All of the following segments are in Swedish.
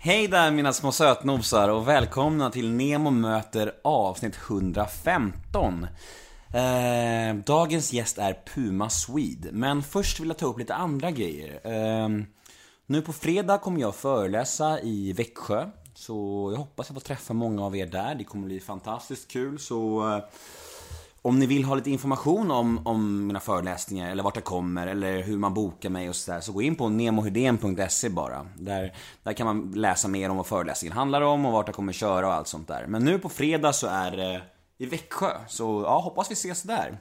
Hej där mina små sötnosar och välkomna till Nemo möter avsnitt 115. Eh, dagens gäst är Puma Swede, men först vill jag ta upp lite andra grejer. Eh, nu på fredag kommer jag föreläsa i Växjö, så jag hoppas jag får träffa många av er där. Det kommer bli fantastiskt kul, så eh, om ni vill ha lite information om, om mina föreläsningar, eller vart jag kommer, eller hur man bokar mig och sådär, så gå in på nemohydén.se bara. Där, där kan man läsa mer om vad föreläsningen handlar om och vart jag kommer köra och allt sånt där. Men nu på fredag så är det i Växjö, så ja, hoppas vi ses där.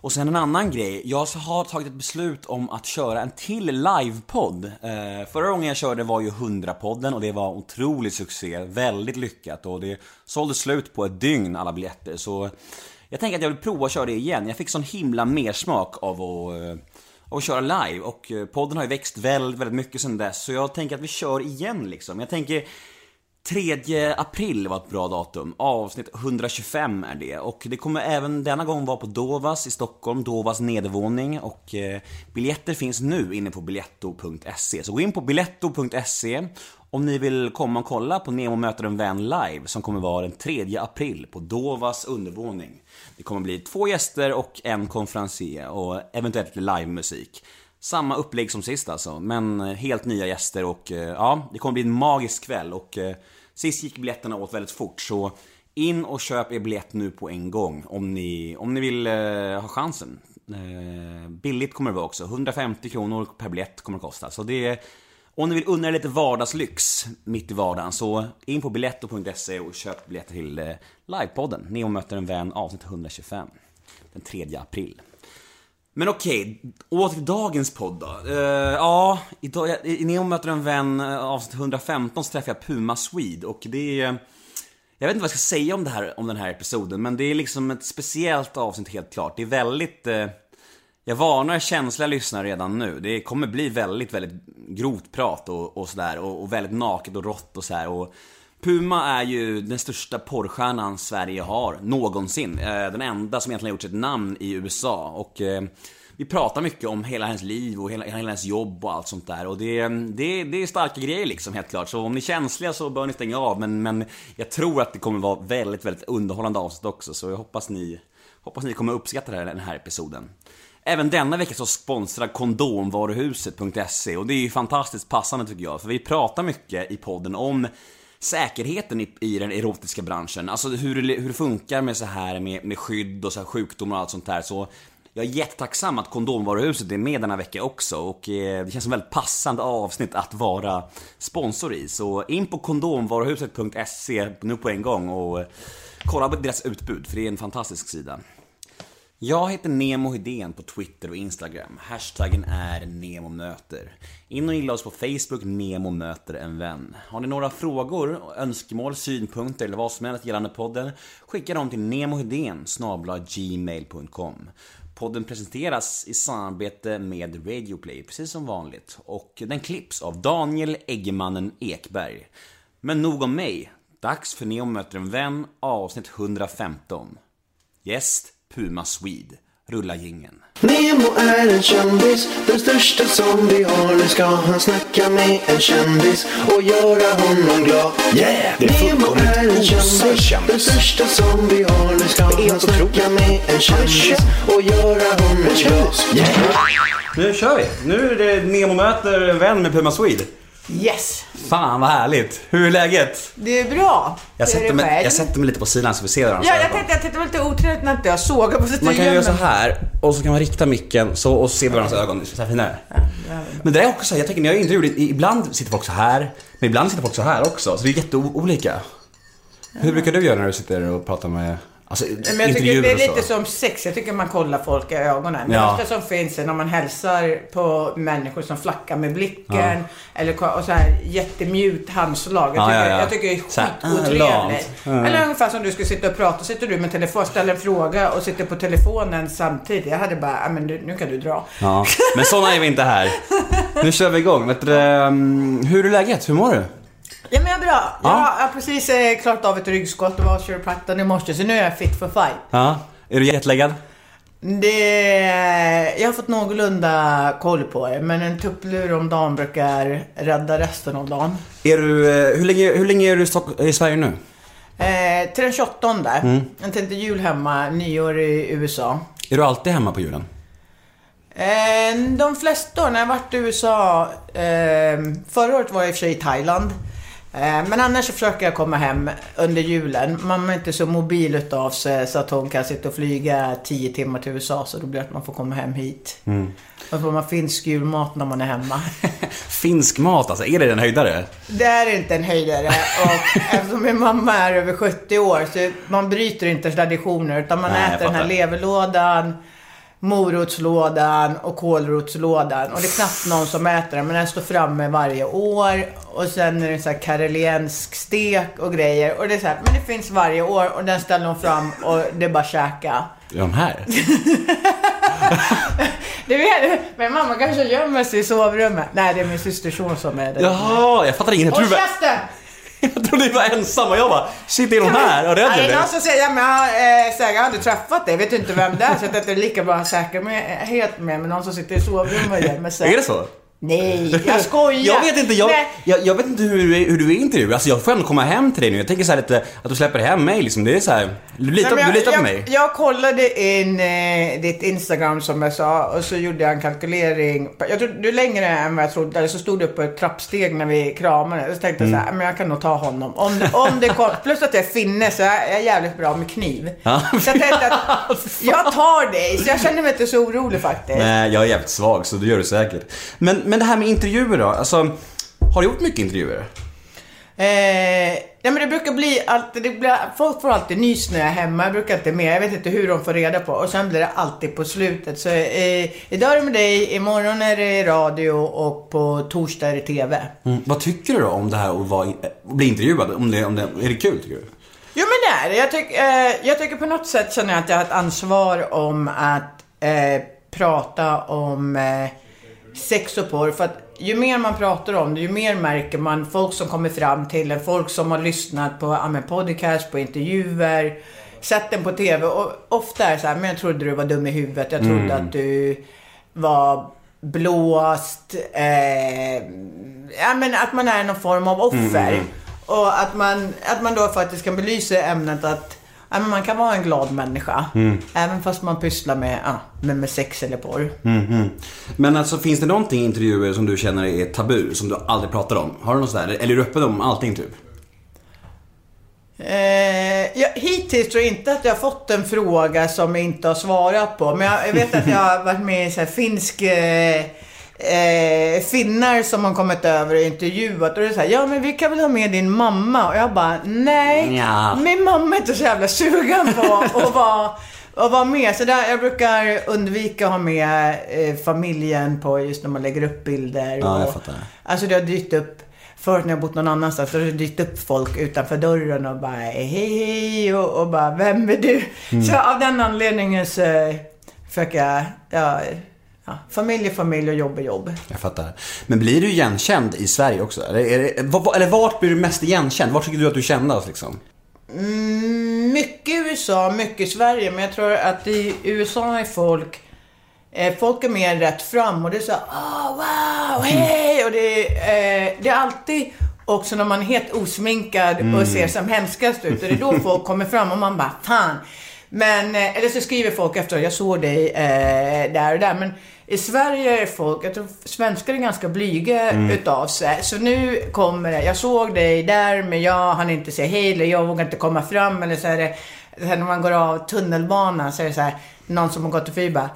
Och sen en annan grej, jag har tagit ett beslut om att köra en till livepodd. Eh, förra gången jag körde var ju 100-podden och det var otrolig succé, väldigt lyckat och det sålde slut på ett dygn alla biljetter så jag tänker att jag vill prova att köra det igen. Jag fick sån himla mersmak av att, eh, av att köra live och eh, podden har ju växt väldigt, väldigt mycket sen dess så jag tänker att vi kör igen liksom. Jag tänker 3 april var ett bra datum. Avsnitt 125 är det. Och det kommer även denna gång vara på Dovas i Stockholm, Dovas nedervåning. Och eh, biljetter finns nu inne på biletto.se. Så gå in på biletto.se om ni vill komma och kolla på Nemo möter en vän live som kommer vara den 3 april på Dovas undervåning. Det kommer bli två gäster och en konferencier och eventuellt livemusik. Samma upplägg som sist alltså, men eh, helt nya gäster och eh, ja, det kommer bli en magisk kväll och eh, Sist gick biljetterna åt väldigt fort så in och köp er biljett nu på en gång om ni, om ni vill eh, ha chansen. Eh, billigt kommer det vara också, 150 kronor per biljett kommer det kosta. Så det är, om ni vill unna er lite vardagslyx mitt i vardagen så in på biletto.se och köp biljetter till eh, livepodden. Neo möter en vän avsnitt 125. Den 3 april. Men okej, åter till dagens podd då. Uh, ja, idag, i Neo möter en vän eh, avsnitt 115 så träffar jag Puma Swede och det är... Eh, jag vet inte vad jag ska säga om, det här, om den här episoden, men det är liksom ett speciellt avsnitt helt klart. Det är väldigt... Uh, jag varnar känsliga lyssnare redan nu. Det kommer bli väldigt, väldigt grovt prat och, och sådär och, och, väldigt naket och rått och sådär. Och Puma är ju den största porrstjärnan Sverige har någonsin. Eh, den enda som egentligen har gjort sitt namn i USA och eh, vi pratar mycket om hela hennes liv och hela, hela hennes jobb och allt sånt där. Och det, det, det är starka grejer liksom, helt klart. Så om ni är känsliga så bör ni stänga av. Men, men jag tror att det kommer vara väldigt, väldigt underhållande avsnitt också. Så jag hoppas ni, hoppas ni kommer uppskatta den här episoden. Även denna vecka så sponsrar kondomvaruhuset.se och det är ju fantastiskt passande tycker jag. För vi pratar mycket i podden om säkerheten i, i den erotiska branschen. Alltså hur, hur det funkar med så här med, med skydd och så här sjukdomar och allt sånt där. Så jag är jättetacksam att Kondomvaruhuset är med denna vecka också och eh, det känns som ett väldigt passande avsnitt att vara sponsor i. Så in på kondomvaruhuset.se nu på en gång och eh, kolla på deras utbud för det är en fantastisk sida. Jag heter Nemo Hedén på Twitter och Instagram. Hashtaggen är NEMOMÖTER. In och gilla oss på Facebook, Nemo möter en vän. Har ni några frågor, önskemål, synpunkter eller vad som helst gällande podden? Skicka dem till nemohedén gmail.com. Podden presenteras i samarbete med Radioplay, precis som vanligt. Och den klipps av Daniel Eggemannen Ekberg. Men nog om mig. Dags för NEMO möter en vän, avsnitt 115. Gäst Puma Swede. Rulla gingen. Nemo är en kändis, den största som vi har. Nu ska han snacka med en kändis och göra honom glad. Yeah! Det är Nemo är en kändis, den största som vi har. Nu ska han snacka med en kändis och göra honom glad. Yeah! Nu kör vi! Nu är det Nemo möter en vän med Puma Swede. Yes! Fan vad härligt! Hur är läget? Det är bra. Jag är sätter, det mig, själv? jag sätter mig lite på sidan så vi ser varandra. Ja, jag tänkte, jag tänkte var lite otrevligt när inte jag såg på Man kan göra så här och så kan man rikta micken så och se varandras ögon. Så här finare. Men det är också så här, jag tänker när jag intervjuar, ibland sitter folk så här, men ibland sitter folk så här också. Så det är jätteolika. Hur brukar du göra när du sitter och pratar med, alltså Men jag tycker det är lite som sex. Jag tycker man kollar folk i ögonen. Ja. Det som finns är när man hälsar på människor som flackar med blicken. Eller ko- och så här jättemjukt handslag. Jag Ja, tycker, ja, ja. Jag tycker det är skitotrevligt. lant. Eller ungefär som du skulle sitta och prata. Sitter du med telefon, ställer en fråga och sitter på telefonen samtidigt. Jag hade bara, "Ja, men nu kan du dra. Ja, men såna är vi inte här. Nu kör vi igång. Du, um, hur är läget? Hur mår du? Ja men jag är bra. Jag Ja. har precis eh, klarat av ett ryggskott och var hos kiropraktorn i morse. Så nu är jag fit for fight. Ja. Är du jetlaggad? Det, jag har fått någorlunda koll på det, men en tupplur om dagen brukar rädda resten av dagen. Är du, eh, hur, länge, hur länge är du i, Stock- i Sverige nu? Eh, till den 28. Mm. Jag tänkte jul hemma, nyår i USA. Är du alltid hemma på julen? Eh, de flesta år när jag varit i USA, eh, förra året var jag i och för sig i Thailand. Eh, men annars så försöker jag komma hem under julen. Mamma är inte så mobil utav sig så att hon kan sitta och flyga 10 timmar till USA. Så då blir det att man får komma hem hit. Mm. Och så får man finsk julmat när man är hemma. Finsk mat alltså, är det en höjdare? Det är inte en höjdare. Och eftersom min mamma är över 70 år så man bryter inte traditioner. Utan man Nej, äter den här leverlådan, morotslådan och kålrotslådan. Och det är knappt någon som äter den. Men den står framme varje år. Och sen är det så här kareliensk stek och grejer. Och det är så här, men det finns varje år. Och den ställer hon fram och det är bara att käka. De här? Du vet, men mamma kanske gömmer sig i sovrummet. Nej, det är min systerson som är där. Jaha, jag fattar inget. Jag Håll käften! jag trodde ni var ensamma jag bara, shit är de här? Och Nej, eller? någon som säger, ja, men jag, eh, jag har aldrig träffat dig, vet inte vem det är. Så jag tänkte det är lika bra säkerhet med, med någon som sitter i sovrummet och gömmer sig. Är det så? Nej, jag skojar. Jag vet inte, jag, jag, jag vet inte hur, du är- hur du är i intervjuer. Alltså jag får ändå komma hem till dig nu. Jag tänker så här lite, att du släpper hem mig liksom. Det är så här, du litar, Nej, men du litar jag, på mig. Jag, jag kollade in eh, ditt Instagram som jag sa och så gjorde jag en kalkylering. Jag tror du längre än vad jag trodde. Eller så stod du på ett trappsteg när vi kramade. Så tänkte jag Mm. så här, men jag kan nog ta honom. Om om det kom, plus att jag är finne så jag är jävligt bra med kniv. Ja. Så jag tänkte att jag tar dig. Så jag känner mig inte så orolig faktiskt. Nej, jag är jävligt svag så det gör du säkert. Men, men det här med intervjuer då. Alltså, har du gjort mycket intervjuer? Eh, ja, men det brukar bli alltid, det blir, folk får alltid nys när jag är hemma. Jag brukar inte med. Jag vet inte hur de får reda på. Och sen blir det alltid på slutet. Så eh, idag är det med dig, imorgon är det i radio och på torsdag är det TV. Mm. Vad tycker du då om det här att, vara, att bli intervjuad? Om det, om det, är det kul tycker du? Jo men det är det. Jag, tyck, eh, jag tycker på något sätt känner jag att jag har ett ansvar om att eh, prata om eh, sex och porr. För att ju mer man pratar om det, ju mer märker man folk som kommer fram till en, folk som har lyssnat på ja, men podcast, på intervjuer, sett den på TV. Och ofta är det så här, men jag trodde du var dum i huvudet, jag trodde att du var blåst. Eh, ja, men att man är någon form av offer. Och att man, att man då faktiskt kan belysa ämnet att men man kan vara en glad människa. Även fast man pysslar med, ja, med, med sex eller porr. Mhm. Men alltså finns det någonting i intervjuer som du känner är tabu, som du aldrig pratar om? Har du något sådär? Eller är du öppen om allting typ? Eh, jag, hittills tror jag inte att jag har fått en fråga som jag inte har svarat på. Men jag, vet att jag har varit med i så här finsk... Eh, eh, finnar som har kommit över och intervjuat. Och det är så här, ja men vi kan väl ha med din mamma? Och jag bara, nej. Ja. Min mamma är inte så jävla sugen på att vara, att vara med. Så där, jag brukar undvika att ha med eh, familjen på just när man lägger upp bilder. Ja, jag och, fattar. Alltså det har dykt upp Förut när jag bott någon annanstans så har det dykt upp folk utanför dörren och bara hej hej och, och bara vem är du? Mm. Så av den anledningen så försöker jag, ja, ja, familj är familj och jobb är jobb. Jag fattar. Men blir du igenkänd i Sverige också? Eller, det, eller vart blir du mest igenkänd? Vart tycker du att du kände oss liksom? Mm, mycket i USA, mycket i Sverige. Men jag tror att i USA är folk eh, Folk är mer rätt fram och det är så här, oh, wow, hej! Och det, är, eh, det är alltid också när man är helt osminkad och ser som hemskast ut. Och det är då folk kommer fram och man bara, fan. Men, eh, eller så skriver folk efter, jag såg dig eh, där och där. Men i Sverige är folk, jag tror svenskar är ganska blyga utav sig. Så nu kommer det, jag såg dig där men jag hann inte säga hej eller jag vågar inte komma fram. Eller så är det, när man går av tunnelbanan så är det så här, någon som har gått förbi bara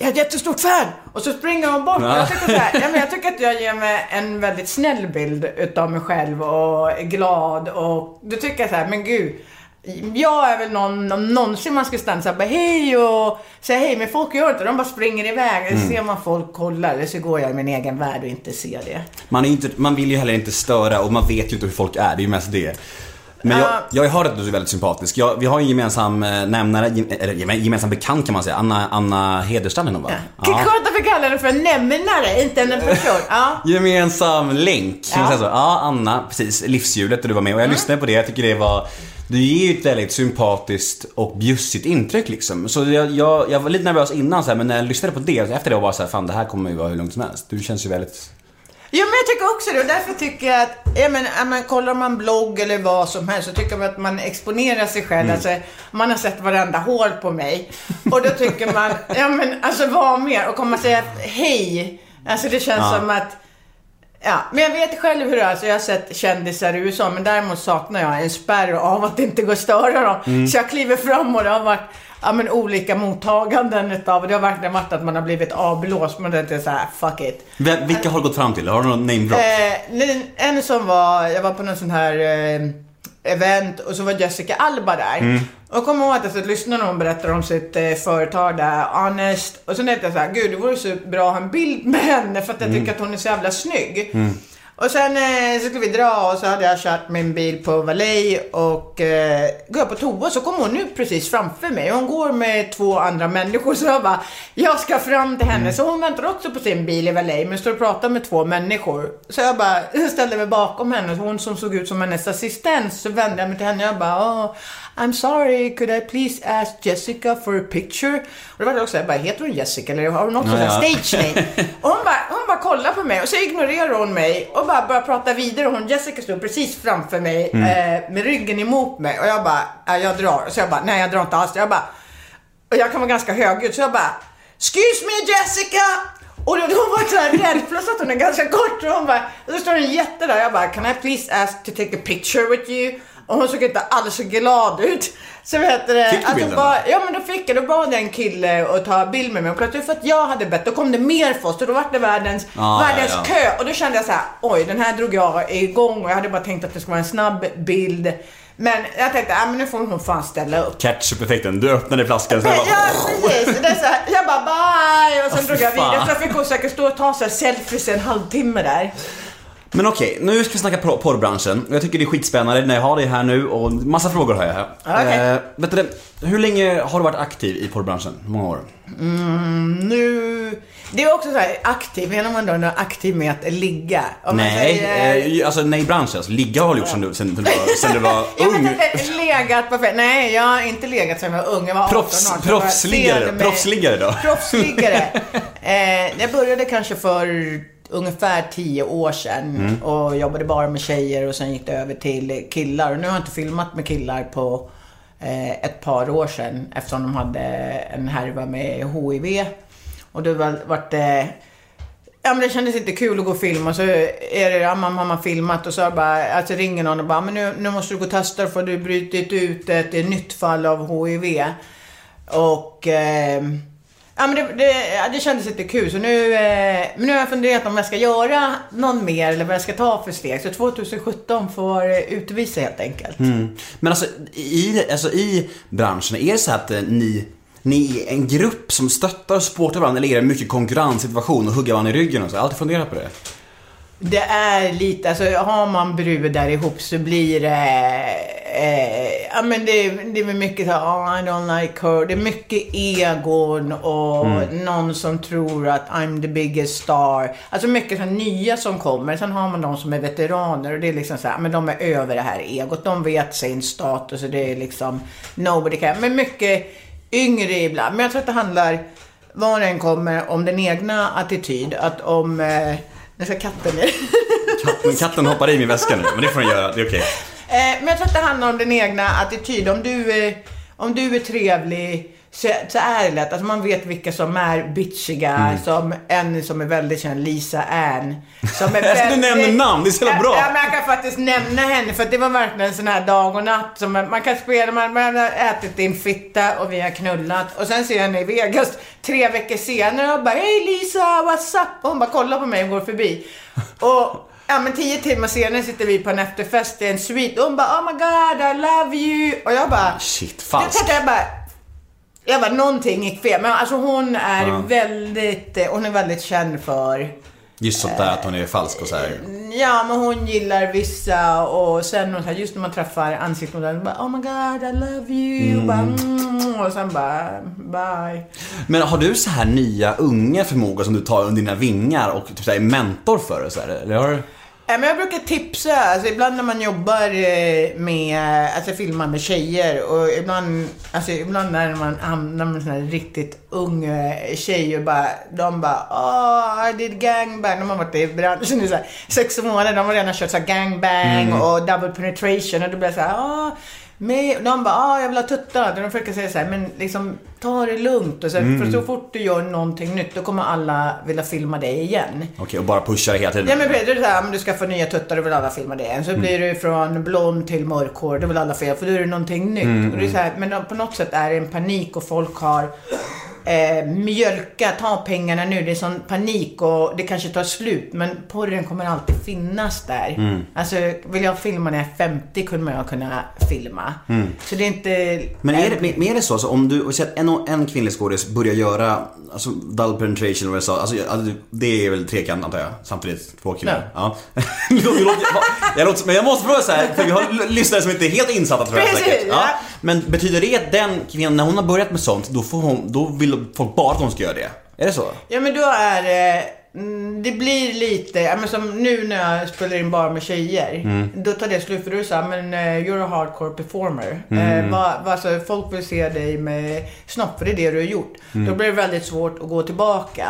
jag är ett jättestort fan! Och så springer de bort. Ja. Jag, tycker så här, men jag tycker att jag ger mig en väldigt snäll bild utav mig själv och är glad och då tycker jag så här, men gud. Jag är väl någon, om någonsin man ska stanna såhär hej och säga hej, men folk gör inte. De bara springer iväg. Eller ser man folk kolla eller så går jag i min egen värld och inte ser det. Man, är inte, man vill ju heller inte störa och man vet ju inte hur folk är, det är ju mest det. Men jag, Ja. jag har hört att du är väldigt sympatisk. Jag, vi har en gemensam eh, nämnare, eller gem- gemensam bekant kan man säga. Anna, Anna Hederstrand va? Ja. Skönt att vi kallar henne för en nämnare, inte en person. Ja. Gemensam länk, kan man Ja. säga så? Ja, Anna, precis. Livshjulet och du var med och jag lyssnade på det. Jag tycker det var Du ger ju ett väldigt sympatiskt och bjussigt intryck liksom. Så jag, jag, jag var lite nervös innan så här, men när jag lyssnade på det, efter det var jag så här, fan det här kommer ju vara hur lugnt som helst. Du känns ju väldigt... Jo, men jag tycker också det. Och därför tycker jag att, ja men, men kollar man blogg eller vad som helst så tycker man att man exponerar sig själv. Mm. Alltså, man har sett varenda hål på mig. Och då tycker man, ja men alltså vad mer? Och kommer man säga hej, alltså det känns Ja. som att Ja, men jag vet själv hur det är. Alltså, jag har sett kändisar i USA, men däremot saknar jag en spärr av att det inte går att störa dem. Mm. Så jag kliver fram och det har varit ja, men, olika mottaganden utav Det har verkligen varit att man har blivit avblåst, men det är så här, fuck it. Vem, vilka har du gått fram till? Har du någon name drop? Eh, en som var, jag var på någon sån här eh, event och så var Jessica Alba där. Mm. Och kommer ihåg att jag satt och lyssnade när hon berättade om sitt eh, företag där, Honest. Och så tänkte jag så här, gud det vore så bra att ha en bild med henne för att jag Mm. tycker att hon är så jävla snygg. Och sen eh, så skulle vi dra och så hade jag kört min bil på Valet och eh, går jag på toa så kommer hon nu precis framför mig. Hon går med två andra människor så jag bara, jag ska fram till henne. Så hon väntar också på sin bil i Valet men står och pratar med två människor. Så jag bara ställde mig bakom henne, hon som såg ut som hennes assistent. Så vände jag mig till henne och jag bara, oh, I'm sorry, could I please ask Jessica for a picture? Och då var det också, jag bara, heter hon Jessica eller har hon också Ja, ja, stage name? Och hon bara, hon bara kollar på mig och så ignorerar hon mig och bara börjar prata vidare. Och hon, Jessica stod precis framför mig Mm. eh, med ryggen emot mig och jag bara, ja, jag drar. Så jag bara, nej jag drar inte alls. Jag bara, och jag kan vara ganska högljudd så jag bara, excuse me Jessica! Och då, hon var så här rädd, plus att hon är ganska kort. Och hon bara, och så står en jätte där. Jag bara, can I please ask to take a picture with you? Och hon såg inte alls så glad ut. Så vet du, Fick du att hon bilden bara, Ja men då fick jag, då bad jag en kille att ta bild med mig. Och plötsligt för att jag hade bett, då kom det mer folk. Så då var det världens, Ah, världens ja, ja. kö. Och då kände jag så här, oj den här drog jag igång. Och jag hade bara tänkt att det skulle vara en snabb bild. Men jag tänkte, ja men nu får hon fan ställa upp. Ketchup-effekten. Du öppnade flaskan så jag Ja, bara... precis. Det är så här, jag bara bye och sen Åh, drog jag vidare. Så fick hon säkert stå och ta så här selfies en halvtimme där. Men okej, nu ska vi snacka por- porrbranschen. Jag tycker det är skitspännande när jag har dig här nu och massa frågor har jag här. Okej. Eh, vet du, det, hur länge har du varit aktiv i porrbranschen? Hur många år? Nu... Det är också så här aktiv, menar man då något aktiv med att ligga? Om man nej, säger- eh, alltså nej branschen. Alltså, ligga har du gjort sen du, sen du var, sen du var Jag ung. legat på fe- Nej, jag har inte legat sedan jag var ung. Jag var 18 Proffs, år. så proffsliggare, jag började proffsliggare då? Proffsliggare. eh, jag började kanske för ungefär 10 år sedan Mm. och jobbade bara med tjejer och sen gick det över till killar. Och nu har jag inte filmat med killar på eh, ett par år sedan eftersom de hade en härva med HIV. Och det var, vart det Ja men det kändes inte kul att gå och filma så är det, ja, man har man filmat och så bara, alltså ringer någon och bara, men nu, nu måste du gå och testa för du har brutit ut ett, ett nytt fall av HIV. Och, eh, ja men det, det, det kändes lite kul så nu, eh, men nu har jag funderat om jag ska göra någon mer eller vad jag ska ta för steg. Så 2017 får utvisa helt enkelt. Mm. Men alltså i, alltså i branschen, är det så att eh, ni, ni är en grupp som stöttar och supportar varandra eller är det mycket konkurrenssituation och hugga varandra i ryggen och så? Jag har alltid funderat på det. Det är lite, alltså har man brudar ihop så blir det, eh, ja men det, det är väl mycket så oh, I don't like her. Det är mycket egon och någon som tror att I'm the biggest star. Alltså mycket så nya som kommer. Sen har man de som är veteraner och det är liksom så här, men de är över det här egot. De vet sin status och det är liksom nobody can. Men mycket yngre ibland. Men jag tror att det handlar, var det än kommer, om den egna attityd. Att om, eh, nu ska katten ner. Katten, katten hoppar i min väska nu, men det får den göra, det är okej. Eh, men jag tror att det handlar om din egna attityd. Om du är, om du är trevlig så, så är det lätt. Alltså man vet vilka som är bitchiga. Mm. Som en som är väldigt känd, Lisa Ann. Som är Alltså, du nämner namn, det är så jävla bra. Ja, men jag kan faktiskt nämna henne för det var verkligen en sån här dag och natt. Som man kan spela, man, man har ätit din fitta och vi har knullat. Och sen ser jag henne i Vegas tre veckor senare och bara Hej Lisa, what's up? Och hon bara kollar på mig och går förbi. Och Ja men tio timmar senare sitter vi på en efterfest i en suite och hon bara Oh my god I love you och jag bara Shit, falskt. jag bara Jag bara någonting gick fel. Men alltså hon är Ja. väldigt eh, Hon är väldigt känd för Just sånt där att hon är falsk och så här. Ja men hon gillar vissa och sen hon så här, just när man träffar ansiktsmodellen bara Oh my god I love you. Och, bara, mm, och sen bara bye. Men har du så här nya unga förmågor som du tar under dina vingar och typ så här är mentor för så här, eller har men jag brukar tipsa, alltså ibland när man jobbar eh, med, alltså filmar med tjejer och ibland, alltså ibland när man hamnar med en sån här riktigt ung eh, tjej och bara, de bara oh, I did gangbang. De har varit i branschen i så här sex månader, de har redan kört så gangbang och double penetration och då blir jag så här, ah, men de bara, ah, jag vill ha tuttar. De försöker säga så här, men liksom ta det lugnt. Och så, För så fort du gör någonting nytt, då kommer alla vilja filma dig igen. Okej, och bara pusha det hela tiden. Ja men det är så här, om du ska få nya tuttar, då vill alla filma det. Mm. Så blir du från blond till mörkhår, då vill alla filma, för då är det någonting nytt. Mm, Och det är så här, men på något sätt är det en panik och folk har eh, mjölka, ta pengarna nu. Det är sån panik och det kanske tar slut. Men porren kommer alltid finnas där. Mm. Alltså, vill jag filma när jag är 50 kommer jag kunna filma. Så det är inte... Mm. Men är det, men är det så, alltså, om du, så en, en kvinnlig skådis börjar göra alltså, double penetration eller vad jag sa, alltså, alltså, det är väl trekant antar jag, samtidigt två killar? Ja. Det låter- jag låter, men jag måste fråga så här, för vi har lyssnare som inte är helt insatta tror jag Precis, säkert. ja. Men betyder det att den kvinnan, när hon har börjat med sånt, då, får hon, då vill folk bara att hon ska göra det? Är det så? Ja men då är det, mm, det blir lite, men som nu när jag spelar in bara med tjejer. Mm. Då tar det slut för det såhär, men eh, you're a hardcore performer. Mm. Eh, vad, vad, alltså, folk vill se dig med snopp, för det är det du har gjort. Mm. Då blir det väldigt svårt att gå tillbaka.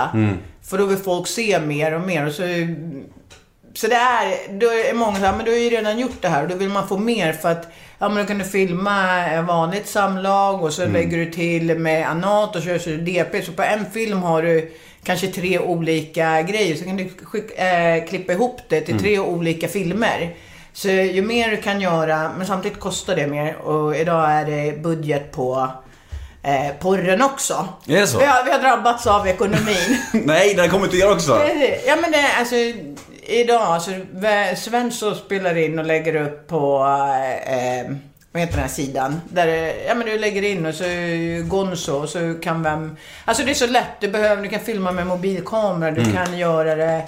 För då vill folk se mer och mer. Och så, så det är, då är många såhär, men du har ju redan gjort det här och då vill man få mer för att Ja men då kan du filma vanligt samlag och så lägger du till med anat och så kör du DP. Så på en film har du kanske tre olika grejer. Så kan du skick, eh, klippa ihop det till tre olika filmer. Så ju mer du kan göra, men samtidigt kostar det mer. Och idag är det budget på eh, porren också. Är det så? Vi har, vi har drabbats av ekonomin. Nej, det kommer till er också. Ja men det, alltså idag, vä- Svensson spelar in och lägger upp på, eh, vad heter den här sidan? Där, ja men du lägger in och så Gonzo och så kan vem, alltså det är så lätt, du behöver, du kan filma med mobilkamera, du kan göra det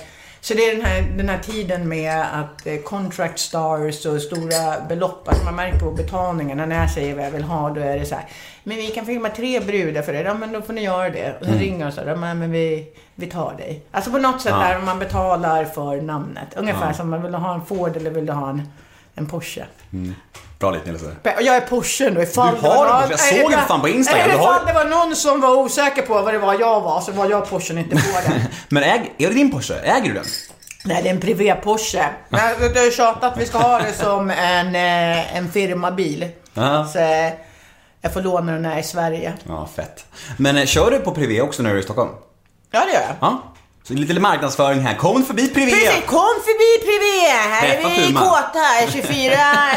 så det är den här, den här tiden med att eh, contract stars och stora belopp, alltså man märker på betalningarna när jag säger vad jag vill ha, då är det så här. Men vi kan filma tre brudar för er, ja men då får ni göra det. Och så ringer de så här, ja, men vi, vi tar dig. Alltså på något sätt Ja. där man betalar för namnet. Ungefär som man vill ha en Ford eller vill du ha en, en Porsche. Bra lite Nils. Och jag är Porsche då ifall Du har någon-. Jag såg det fan på Instagram. Har- Ifall det var någon som var osäker på vad det var jag var, så var jag Porschen, inte Forden. Men äg, är det din Porsche? Äger du den? Nej, det är en privé-Porsche. Du har ju tjatat att vi ska ha det som en, eh, en firmabil. Så eh, jag får låna den här i Sverige. Ja, fett. Men eh, kör du på Privé också när du är i Stockholm? Ja, det gör jag. Ja. Så lite marknadsföring här. Kom förbi Privé! Precis, kom förbi Privé! Här Träffa är vi Puma. kåta. 24,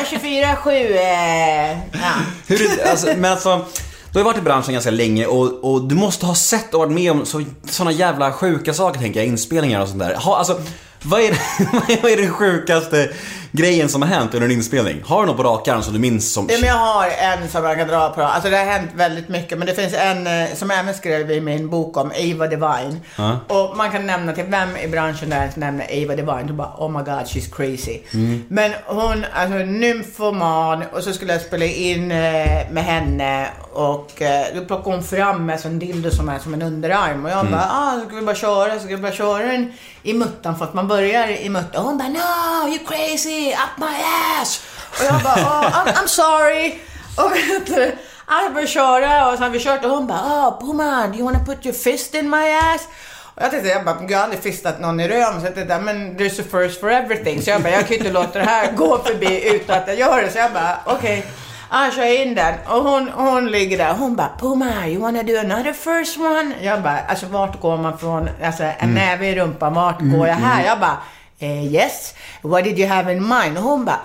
24, 7. Eh, ja. Hur är det, alltså, men alltså, du har ju varit i branschen ganska länge och, och du måste ha sett och varit med om så, såna jävla sjuka saker tänker jag, inspelningar och sånt där. Ha, alltså, vad är, det, vad är den sjukaste grejen som har hänt under en inspelning? Har du något på rak arm som du minns som... Ja, men jag har en som jag kan dra på. Alltså det har hänt väldigt mycket. Men det finns en eh, som jag även skrev i min bok om, Ava Divine. Ja. Och man kan nämna till vem i branschen där som nämner Ava Divine. Du bara, oh my god, she's crazy. Mm. Men hon, alltså nymfoman. Och så skulle jag spela in eh, med henne. Och eh, då plockade hon fram med en dildo som är som en underarm. Och jag bara, ah, så ska vi bara köra. Så ska vi bara köra den i muttan. För att man börjar i muttan. Och hon bara, no, you crazy, up my ass. Och jag bara, oh, I'm, I'm sorry. Och vet du, jag började köra och sen vi kört och hon bara, oh, Puma, do you wanna put your fist in my ass? Och jag tänkte, jag bara, jag har aldrig fistat någon i röven. Så jag tänkte, men there's a first for everything. Så jag bara, jag kan ju inte låta det här gå förbi utan att jag gör det. Så jag bara, okej. Okay. Ah, kör in den. Och hon, hon ligger där. Hon bara, Puma, you wanna do another first one? Jag bara, alltså vart går man från, alltså en näve i rumpan, vart går jag här? Jag bara, eh, yes. What did you have in mind? Och hon bara,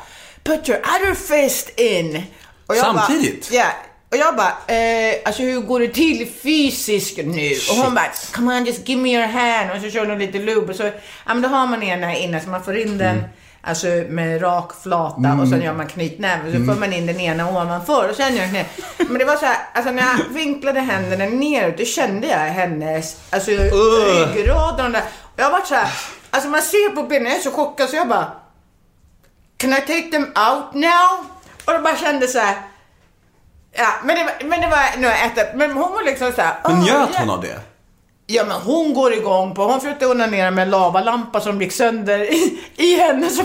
put your other fist in. Och jag Samtidigt? Ja. Och jag bara, eh, alltså hur går det till fysiskt nu? Och hon bara, come on just give me your hand. Och så kör hon lite lube. Och så, ja men då har man ena inne så man får in den Alltså med rak flata och sen gör man knytnäve. Så får man in den ena ovanför och sen gör jag knä. Men det var så här, alltså när jag vinklade händerna neråt, då kände jag hennes, alltså ryggraden och där. Och jag var så här, alltså man ser på benen, jag är så chockad så jag bara, Can I take them out now? Och då bara kände så här. Ja, men det var, men det var nog ett, men hon var liksom så här. Men "Oh, njöt yeah." hon av det? Ja men hon går igång på, hon försökte onanera med en lavalampa som gick sönder i, i henne. Så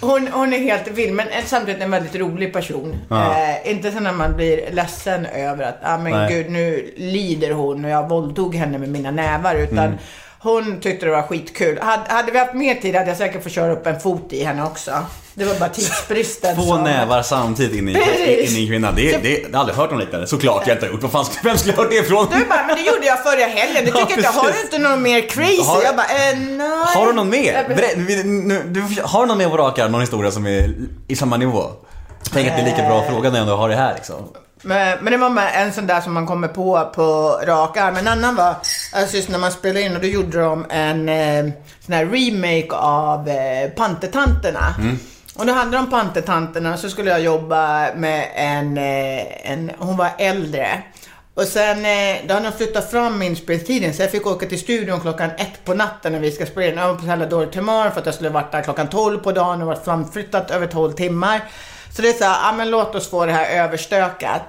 Hon, hon är helt vild, men samtidigt en väldigt rolig person. Eh, inte så när man blir ledsen över att, ah, men Nej. gud, nu lider hon och jag våldtog henne med mina nävar. Utan Mm. Hon tyckte det var skitkul. Hade, hade vi haft mer tid hade jag säkert fått köra upp en fot i henne också. Det var bara tidsbristen Två som- nävar samtidigt in i, Precis. in i en kvinna. Det, det, det, jag har aldrig hört något liknande. Såklart jag inte har gjort. Vad fan, vem skulle ha hört det ifrån? Du bara, men det gjorde jag förra helgen. Du Ja, tycker inte, har du inte något mer crazy? Har- jag bara, eh, nej. Har du någon mer? Du, har du någon mer på rak? Någon historia som är i samma nivå? Tänk att det är lika bra fråga när jag ändå har det här liksom. Men, men det var med en sån där som man kommer på på rak arm. En annan var, alltså just när man spelade in och då gjorde de en eh, sån här remake av eh, Pantertanterna. Och då handlade det om Pantertanterna så skulle jag jobba med en, eh, en hon var äldre. Och sen, eh, då hade de flyttat fram inspelningstiden så jag fick åka till studion klockan ett på natten när vi ska spela in. Jag var på så jävla dåligt humör för att jag skulle varit där klockan 12 på dagen och varit framflyttat över 12 timmar. Så det är så här, ja men låt oss få det här överstökat.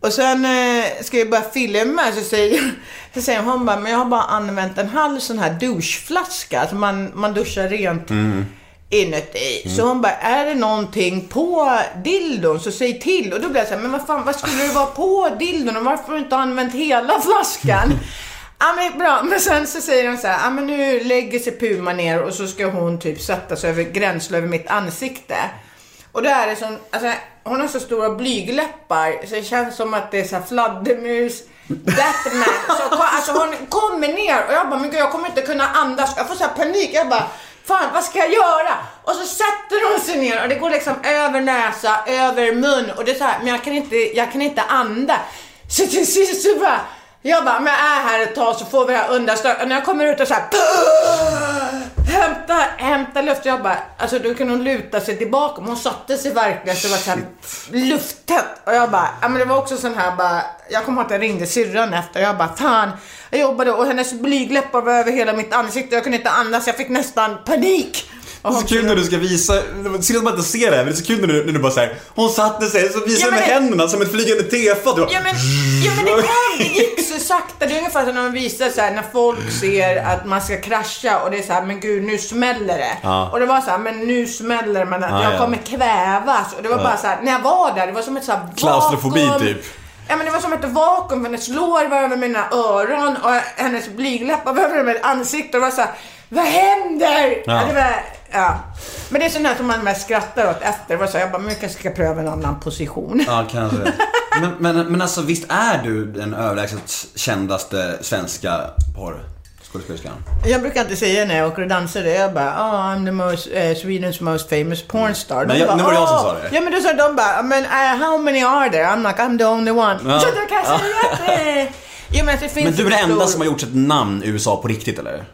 Och sen eh, ska jag börja filma så säger, så säger hon bara, men jag har bara använt en halv sån här doucheflaska. Alltså man, man duschar rent inuti. Så hon bara, är det någonting på dildon så säg till. Och då blir jag så här, men vad fan, vad skulle det vara på dildon och varför har du inte använt hela flaskan? Ja men bra, men sen så säger hon så här, ja men nu lägger sig Puma ner och så ska hon typ sätta sig över gränsle över mitt ansikte. Och då är det som, alltså hon har så stora blygläppar så det känns som att det är så fladdermus, Batman. Så, alltså hon kommer ner och jag bara, men gud jag kommer inte kunna andas. Jag får så här panik. Jag bara, fan vad ska jag göra? Och så sätter hon sig ner och det går liksom över näsa, över mun och det är så här, men jag kan inte, jag kan inte andas. Så till sist så bara, jag bara, men jag är här ett tag så får vi det här undanstökat. Och när jag kommer ut och så här, hämta, hämta luft. Jag bara, alltså då kan hon luta sig tillbaka. Men hon satte sig verkligen så det var så här lufttätt. Och jag bara, ja men det var också sån här bara, jag kommer ihåg att jag ringde syrran efter. Jag bara, fan. Jag jobbade och hennes blygläppar var över hela mitt ansikte. Jag kunde inte andas. Jag fick nästan panik. Och Det är så kul när du ska visa, det synd att man inte ser det men det är så kul när du, när du bara säger hon satte sig, så visar Ja, med men- händerna som ett flygande tefat. Bara, Ja men, ja men det kom, det gick så sakta. Det är ungefär som när man visar så här, när folk ser att man ska krascha och det är så här, men gud nu smäller det. Ja. Och det var så här, men nu smäller det, men att Ja, jag ja. kommer kvävas. Och det var bara så här, när jag var där, det var som ett så här Klaustrofobi, vakuum. typ. Ja men det var som ett vakuum, för hennes lår var över mina öron och hennes blygläppar var över mitt ansikte. Och det var så här, vad händer? Ja. det var, ja. Men det är sånt här som man mest skrattar åt efter. Var så jag bara, men jag kanske ska pröva en annan position. Ja, kanske. men, men, men alltså visst är du den överlägset kändaste svenska porrskådespelerskan? Jag brukar alltid säga när jag åker och dansar det, jag bara oh, I'm the most, eh, Swedens most famous pornstar. De Men jag- bara, nu var det jag som "Åh." sa det. Ja men då sa de bara, men uh, how many are there? I'm like, I'm the only one. Ja. Så då kan jag säga att eh, Jo men det finns Men du är en den enda stor- som har gjort ett namn i USA på riktigt eller?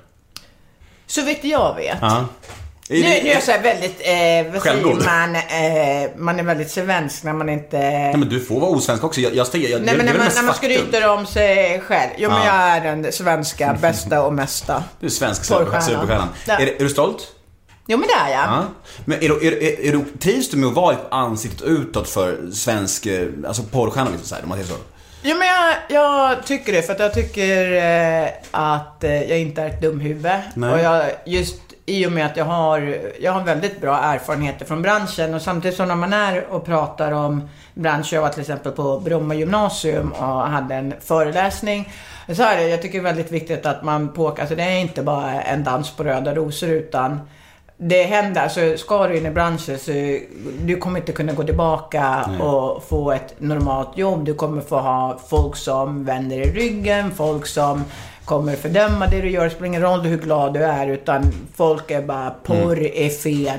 Så vitt jag vet. Ja. Nu, nu är jag så här väldigt, eh, vad säger Självgod. man, eh, man är väldigt svensk när man inte... Nej, men du får vara osvensk också. Jag, jag, jag, Nej men när man, när man skryter om sig själv. Jo men Ja. jag är den svenska bästa och mesta. Du är svensk superstjärnan. Ja. Är, är du stolt? Jo men det är jag. Ja. Men är du, är, är, är du, trivs du med att vara ansiktet utåt för svensk, eh, alltså porrstjärna liksom så här, om man säger så? Jo men jag, jag tycker det för att jag tycker eh, att eh, jag inte är ett dumhuvud. Nej. Och jag, just i och med att jag har, jag har väldigt bra erfarenheter från branschen och samtidigt som när man är och pratar om branschen, jag var till exempel på Bromma gymnasium och hade en föreläsning. Så är det, jag tycker det är väldigt viktigt att man på, alltså det är inte bara en dans på röda rosor utan det händer, alltså ska du in i branschen så du kommer inte kunna gå tillbaka och få ett normalt jobb. Du kommer få ha folk som vänder i ryggen, folk som kommer fördöma det du gör. Det spelar ingen roll hur glad du är utan folk är bara porr är fel.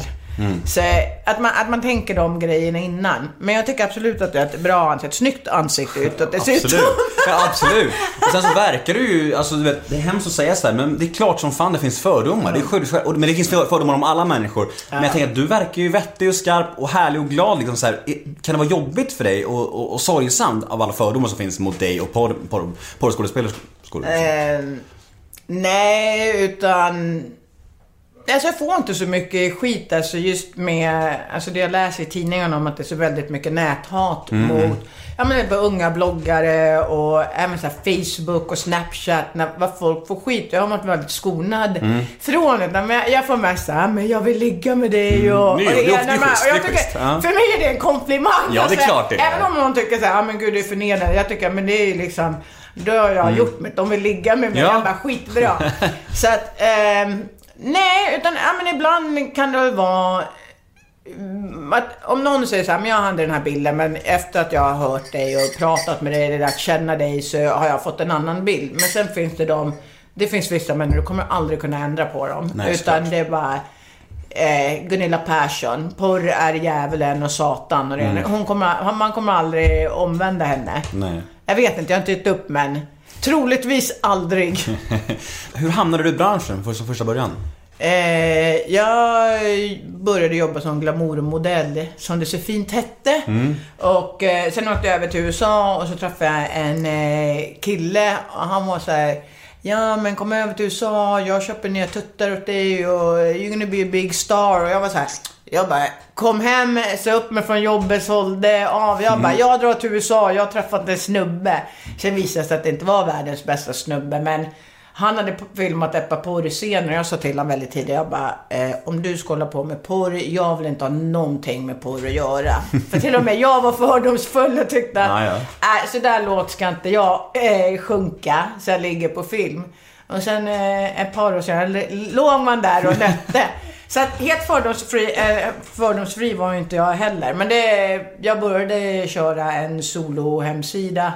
Så att man, att man tänker de grejerna innan. Men jag tycker absolut att det är ett bra ansikte, ett snyggt ansikte utåt dessutom. Absolut. Ja, absolut. Och sen så verkar du ju, alltså du vet, det är hemskt att säga sådär, men det är klart som fan det finns fördomar. Det är sjukt, och- men det finns fördomar om alla människor. Men jag tänker att du verkar ju vettig och skarp och härlig och glad liksom så här. Kan det vara jobbigt för dig och, och, och sorgsamt av alla fördomar som finns mot dig och porr- porr- skådespelare? Eh, nej, utan... Alltså jag får inte så mycket skit alltså just med, alltså det jag läser i tidningarna om att det är så väldigt mycket näthat mot, ja men det är bara unga bloggare och även så Facebook och Snapchat, när, vad folk får skit. Jag har varit väldigt skonad från det. Men jag, jag får mest såhär, men jag vill ligga med dig och, är- och det är- det är med- schysst, och jag det är tycker, schysst, ja. För mig är det en komplimang. Ja, det är klart det är. Även om någon tycker såhär, ja men gud det är förnedrande. Jag tycker, men det är ju liksom, då har jag gjort mitt. De vill ligga med mig. Mm. Ja. Jag bara, skitbra. Så att, ehm, nej, utan ja, men ibland kan det väl vara mm, att om någon säger så här, men jag hade den här bilden men efter att jag har hört dig och pratat med dig, lärt känna dig så har jag fått en annan bild. Men sen finns det de, det finns vissa människor, du kommer aldrig kunna ändra på dem. Nej, utan såklart. det är bara eh, Gunilla Persson, porr är djävulen och satan och det. Mm. Hon kommer, man kommer aldrig omvända henne. Nej. Jag vet inte, jag har inte gett upp men troligtvis aldrig. Hur hamnade du i branschen som första början? Eh, jag började jobba som glamourmodell, som det så fint hette. Och eh, sen åkte jag över till USA och så träffade jag en eh, kille och han var så här. Ja men kom över till USA, jag köper nya tuttar åt dig och you're gonna be a big star. Och jag var så här. Jag bara kom hem, sa upp mig från jobbet, sålde av. Jag bara, jag drar till USA, jag har träffat en snubbe. Sen visade det sig att det inte var världens bästa snubbe men han hade filmat ett par porrscener och jag sa till honom väldigt tidigt, jag bara, eh, om du ska hålla på med porr, jag vill inte ha någonting med porr att göra. För till och med jag var fördomsfull och tyckte att, Ja, ja. äh, så där lågt ska inte jag eh, sjunka, så jag ligger på film. Och sen eh, ett par år senare låg man där och nötte. Så att helt fördomsfri, eh, fördomsfri var ju inte jag heller. Men det, jag började köra en solo-hemsida.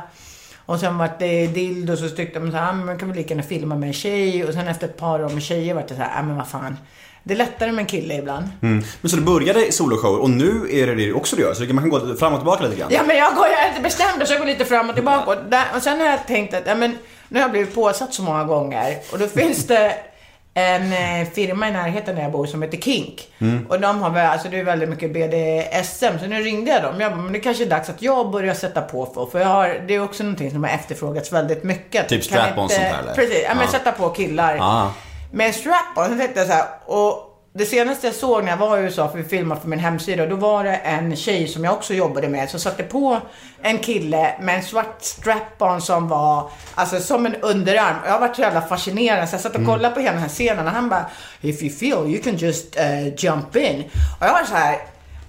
Och sen vart det dildo så tyckte man så här, "Ah, men man kan väl lika gärna filma med en tjej. Och sen efter ett par år med tjejer vart det så här, ah, men vad fan. Det är lättare med en kille ibland. Mm. Men så du började i soloshower och nu är det det också du gör? Så man kan gå fram och tillbaka lite grann? Ja men jag, går, jag är inte bestämd så jag går lite fram och tillbaka. Och, där, och sen har jag tänkt att, ja men nu har jag blivit påsatt så många gånger. Och då finns det en eh, firma i närheten där jag bor som heter Kink. Och de har väl, alltså det är väldigt mycket BDSM. Så nu ringde jag dem. Jag bara, men det kanske är dags att jag börjar sätta på för. För jag har, det är också någonting som har efterfrågats väldigt mycket. Typ strap-on sånt där, eller? Precis, ja men sätta på killar. Ja. Med strap-on, så tänkte jag så här, och det senaste jag såg när jag var i USA för att filma för min hemsida, då var det en tjej som jag också jobbade med som satte på en kille med en svart strap-on som var, alltså som en underarm. Jag varit så jävla fascinerad så jag satt och kollade på hela den här scenen och han bara, if you feel you can just uh, jump in. Och jag var så här,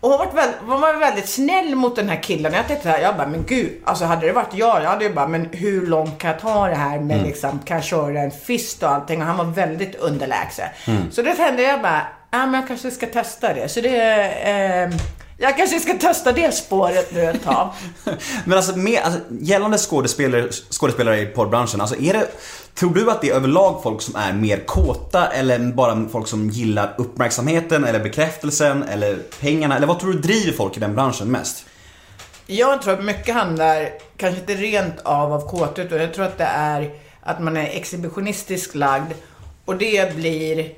och hon var, väl, hon var väldigt snäll mot den här killen. Jag tänkte så här, jag bara, men gud, alltså hade det varit jag, jag hade ju bara, men hur långt kan jag ta det här med liksom, kan jag köra en fist och allting? Och han var väldigt underlägsen. Så då kände jag bara, ja men jag kanske ska testa det. Så det, eh, jag kanske ska testa det spåret nu ett tag. Men alltså, med, alltså gällande skådespelare, skådespelare i porrbranschen, alltså är det, tror du att det är överlag folk som är mer kåta eller bara folk som gillar uppmärksamheten eller bekräftelsen eller pengarna? Eller vad tror du driver folk i den branschen mest? Jag tror att mycket handlar, kanske inte rent av av kåthet, utan jag tror att det är att man är exhibitionistiskt lagd och det blir,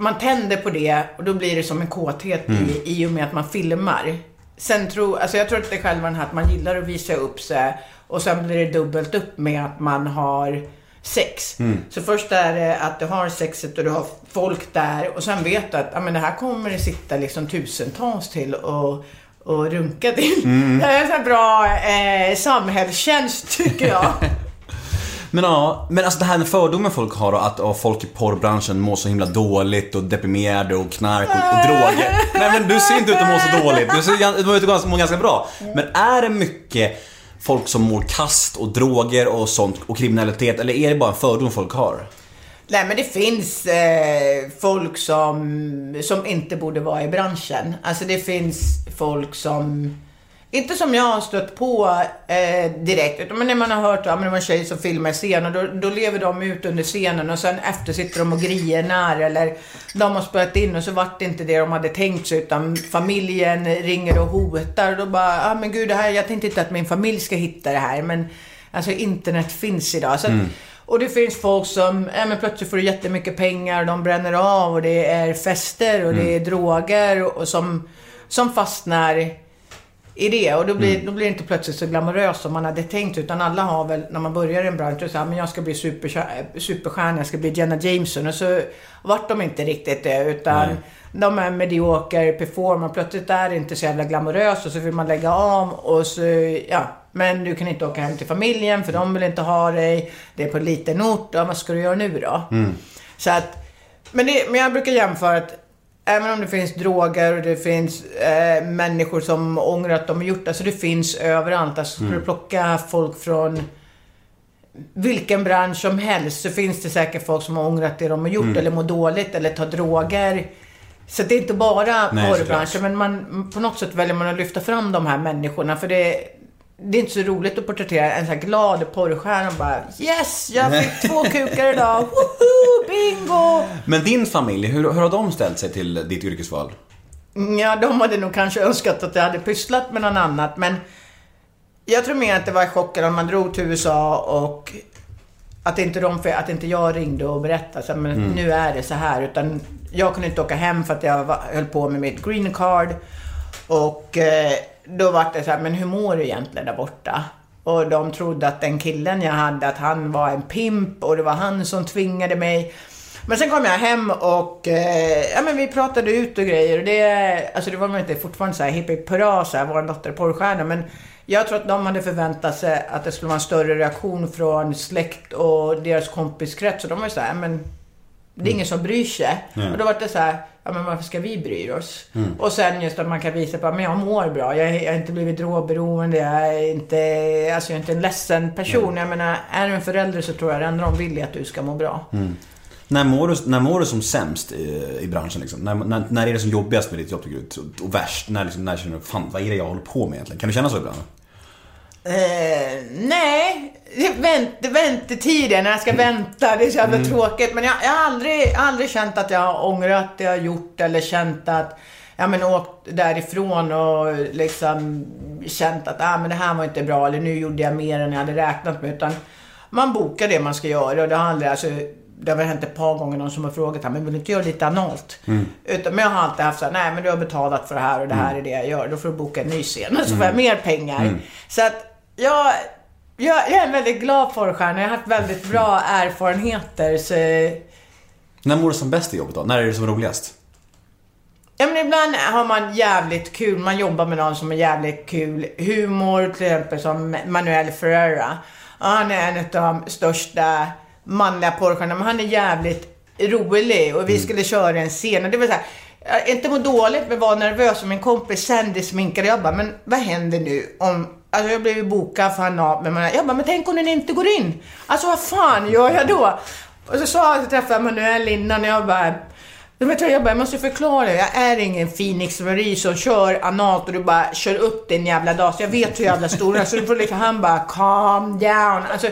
man tänder på det och då blir det som en kåthet i, i och med att man filmar. Sen tror, alltså jag tror att det är själva den här att man gillar att visa upp sig och sen blir det dubbelt upp med att man har sex. Så först är det att du har sexet och du har folk där och sen vet du att ja, men det här kommer det sitta liksom tusentals till och, och runka till. Det är en sån här bra eh, samhällstjänst tycker jag. Men ja, men alltså det här med fördomen folk har då, att oh, folk i porrbranschen mår så himla dåligt och deprimerade och knark och, och droger. Nej men du ser inte ut att må så dåligt, du ser du ut att må ganska bra. Men är det mycket folk som mår kast och droger och sånt och kriminalitet eller är det bara en fördom folk har? Nej men det finns eh, folk som, som inte borde vara i branschen. Alltså det finns folk som inte som jag har stött på eh, direkt, utan men när man har hört ja, men det var en tjej som filmar scenen, då, då lever de ut under scenen och sen efter sitter de och grienar eller de har spelat in och så vart det inte det de hade tänkt sig utan familjen ringer och hotar och då bara, ja ah, men gud det här, jag tänkte inte att min familj ska hitta det här men alltså internet finns idag. Så att, och det finns folk som, ja men plötsligt får du jättemycket pengar, de bränner av och det är fester och det är droger och, och som, som fastnar i det. Och då blir, då blir det inte plötsligt så glamoröst som man hade tänkt. Utan alla har väl, när man börjar i en bransch, så här, men jag ska bli superstjärna, superstjärna, jag ska bli Jenna Jameson. Och så vart de inte riktigt det. Utan Nej. de är medioker, performar. Plötsligt är det inte så jävla glamoröst och så vill man lägga av. Och så, ja. Men du kan inte åka hem till familjen för de vill inte ha dig. Det är på en liten ort. Ja, vad ska du göra nu då? Så att, men, det, men jag brukar jämföra att Även om det finns droger och det finns eh, människor som ångrar att de har gjort det. Alltså det finns överallt. Alltså ska du plocka folk från vilken bransch som helst så finns det säkert folk som har ångrat det de har gjort eller mår dåligt eller tar droger. Så det är inte bara porrbranschen men man, på något sätt väljer man att lyfta fram de här människorna för det det är inte så roligt att porträttera en sån här glad porrstjärna och bara Yes! Jag fick två kukar idag! Woho! Bingo! Men din familj, hur, hur har de ställt sig till ditt yrkesval? Ja, de hade nog kanske önskat att jag hade pysslat med något annat, men jag tror mer att det var chocken om man drog till USA och att inte, de, att inte jag ringde och berättade så här, men nu är det så här. Utan jag kunde inte åka hem för att jag var, höll på med mitt green card. Och eh, då var det så här, men hur mår du egentligen där borta? Och de trodde att den killen jag hade, att han var en pimp och det var han som tvingade mig. Men sen kom jag hem och eh, ja, men vi pratade ut och grejer. Och det, alltså det var väl inte fortfarande så här hipp hipp hurra, så här, vår dotter är porrstjärna. Men jag tror att de hade förväntat sig att det skulle vara en större reaktion från släkt och deras kompiskrets. Och de var ju så här, men det är ingen som bryr sig. Och då var det så här, ja men varför ska vi bry oss? Och sen just att man kan visa på, men jag mår bra. Jag, har inte blivit drogberoende. Jag är inte, alltså jag är inte en ledsen person. Jag menar, är du en förälder så tror jag det enda de vill är att du ska må bra. När mår du, när mår du som sämst i, i branschen liksom? När, när, när är det som jobbigast med ditt jobb tycker du? Och, och värst? När, liksom, när känner du, fan vad är det jag håller på med egentligen? Kan du känna så ibland? Eh, nej, vänt, väntetiden, när jag ska vänta, det är så jävla tråkigt. Men jag, jag, har aldrig, aldrig känt att jag har ångrat det jag har gjort eller känt att Ja men åkt därifrån och liksom känt att ah, men det här var inte bra eller nu gjorde jag mer än jag hade räknat med. Utan man bokar det man ska göra och det har aldrig, alltså, det har väl hänt ett par gånger någon som har frågat ah, men vill du inte göra lite analt? Utan, men jag har alltid haft så här, nej men du har betalat för det här och det här är det jag gör. Då får du boka en ny scen och så får jag mer pengar. Så att jag, jag, jag är en väldigt glad porrstjärna. Jag har haft väldigt bra erfarenheter. Så, När mår du som bäst i jobbet då? När är det som roligast? Ja men ibland har man jävligt kul. Man jobbar med någon som är jävligt kul. Humor till exempel som Manuel Ferreira. Han är en av de största manliga porrstjärnorna. Men han är jävligt rolig. Och vi skulle köra en scen. Och det var så här. Jag inte må dåligt men var nervös. Och min kompis Sandy sminkade. Jag bara, men vad händer nu om... Alltså jag blev ju bokad för han av men Jag bara, men tänk om den inte går in? Alltså vad fan gör jag då? Och så sa jag, så träffade jag Manuel innan och jag bara jag, tror jag, bara, jag måste förklara, jag är ingen Phoenix Marie som kör analt och du bara kör upp din jävla dag. Så jag vet hur jävla stora så du får liksom, han bara calm down. Alltså,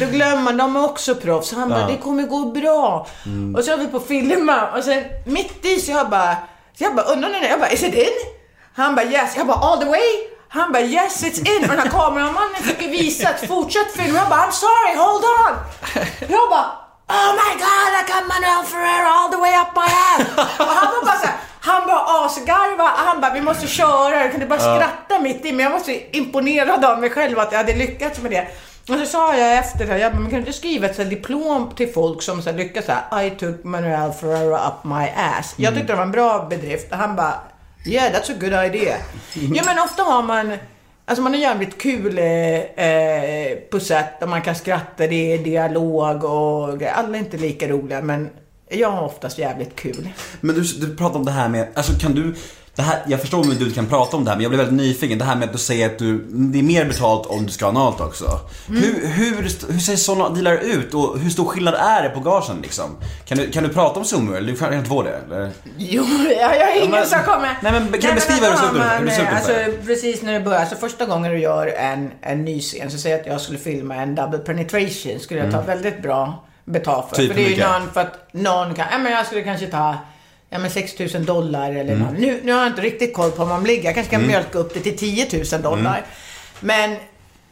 då glömmer de är också proffs. Han bara, det kommer gå bra. Och så har vi på filma och sen mitt i så jag bara, så jag bara undrar när jag bara, is it in? Han bara yes. Jag bara all the way? Han bara yes it's in. Och den här kameramannen fick visa att fortsätt filma. Jag bara I'm sorry, hold on. Jag bara Oh my god, I got Manuel Ferrera all the way up my ass. Och han var bara såhär, han bara asgarva. Han bara, vi måste köra. Jag kunde bara skratta mitt i. Men jag var så imponerad av mig själv att jag hade lyckats med det. Och så sa jag efter det, jag bara, men kan inte skriva ett så diplom till folk som så lyckas såhär, I took Manuel Ferrera up my ass. Jag tyckte det var en bra bedrift. Och han bara, yeah that's a good idea. ja men ofta har man Alltså man är jävligt kul eh, eh på sätt och man kan skratta, det är dialog och. Alla är inte lika roliga men jag har oftast jävligt kul. Men du, du pratar om det här med, alltså kan du det här, jag förstår om du inte kan prata om det här, men jag blir väldigt nyfiken. Det här med att du säger att du, det är mer betalt om du ska ha analt också. Mm. Hur, hur, hur ser sådana dealar ut och hur stor skillnad är det på gagen liksom? Kan du, kan du prata om summor eller? Du kan inte få det eller? Jo, jag, jag har ingen som kommer... Nej, men kan du beskriva hur det ser ut? Hur det ser ut alltså? Precis när det börjar, alltså första gången du gör en, en ny scen, så säg att jag skulle filma en double penetration, skulle jag ta väldigt bra betalt för. Typ för det är ju mycket? någon, för att någon kan, ja men jag skulle kanske ta Ja men 6 000 dollar eller Mm. Nu, nu har jag inte riktigt koll på om man ligger. Jag kanske kan mjölka upp det till 10 000 dollar. Mm. Men,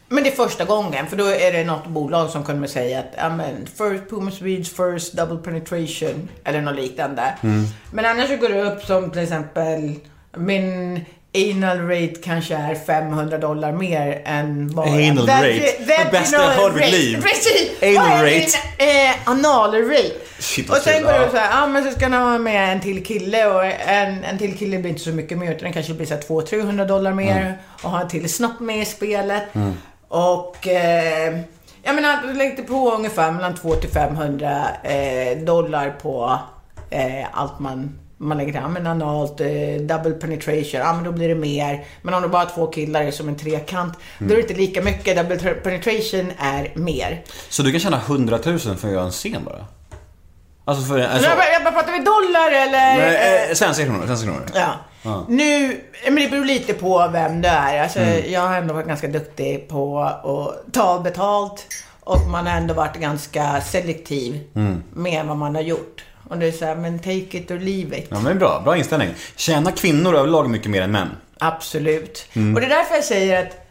men det är första gången. För då är det något bolag som kommer säga att ja men first Puma Swedes first double penetration. Eller något liknande. Mm. Men annars så går det upp som till exempel min anal rate kanske är 500 dollar mer än vad... Anal Vag- rate? Det bästa jag hört i mitt liv. Precis! Anal rate. eh, anal rate? Shit, och sen går det så här, ja men så ska han ha med en till kille och en, en till kille blir inte så mycket mer utan den kanske blir så här 200-300 dollar mer Mm. och ha en till snopp med i spelet. Och eh, jag menar, du lägger på ungefär mellan 200 till 500 eh, dollar på eh, allt man man lägger till, ja men analt, eh, double penetration, ja men då blir det mer. Men om du bara har två killar är som en trekant, då är det inte lika mycket. Double tra- penetration är mer. Så du kan tjäna 100 000 för att göra en scen bara? Alltså för... Alltså, Jag, jag bara, pratar vi dollar eller? nej, eh, svenska kronor, svenska kronor. Ja. Nu, men det beror lite på vem du är. Alltså, Mm. Jag har ändå varit ganska duktig på att ta betalt. Och man har ändå varit ganska selektiv Mm. med vad man har gjort. Och det är så här, men take it or leave it. Ja men bra, bra inställning. Tjänar kvinnor överlag mycket mer än män? Absolut. Mm. Och det är därför jag säger att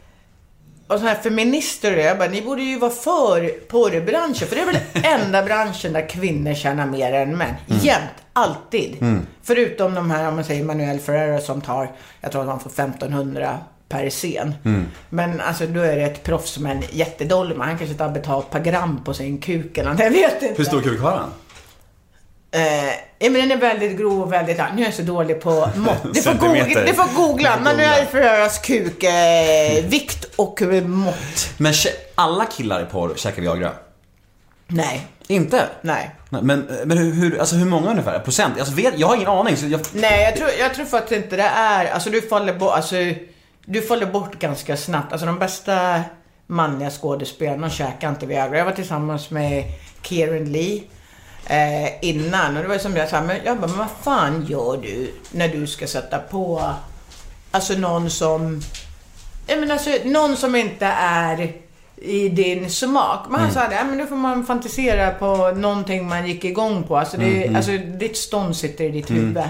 och så här feminister och jag bara, ni borde ju vara för porrbranschen. För det är väl den enda branschen där kvinnor tjänar mer än män. Mm. Jämt. Alltid. Förutom de här, om man säger Manuel Ferrero som tar, jag tror att man får 1500 per scen. Mm. Men alltså då är det ett proffs som är en jättedolly. Han kanske tar betalt per gram på sin kuk eller Jag vet inte. hur stor kuk har han? Eh, men den är väldigt grov och väldigt... Nu är jag så dålig på mått. Du får, googla, du får googla. Googla. Ferreras kuk, eh, vikt och eh, mått. Men alla killar i porr käkar Viagra? Nej, Inte? nej. Nej, Men, men hur, hur, alltså hur många ungefär? Procent? Alltså, vet, jag har ingen aning. Så jag, Nej, jag tror, jag tror faktiskt inte det är... Alltså du faller bort, alltså, du faller bort ganska snabbt. Alltså de bästa manliga skådespelarna käkar inte Viagra. Jag var tillsammans med Kieran Lee eh, innan och det var som jag sa, men jag bara, men vad fan gör du när du ska sätta på alltså någon som... Jag menar alltså någon som inte är i din smak. Men han sa det, ja, men då får man fantisera på någonting man gick igång på. Alltså, det, alltså ditt stånd sitter i ditt huvud.